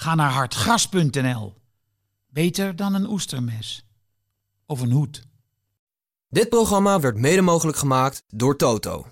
Ga naar hartgras.nl. Beter dan een oestermes. Of een hoed. Dit programma werd mede mogelijk gemaakt door Toto.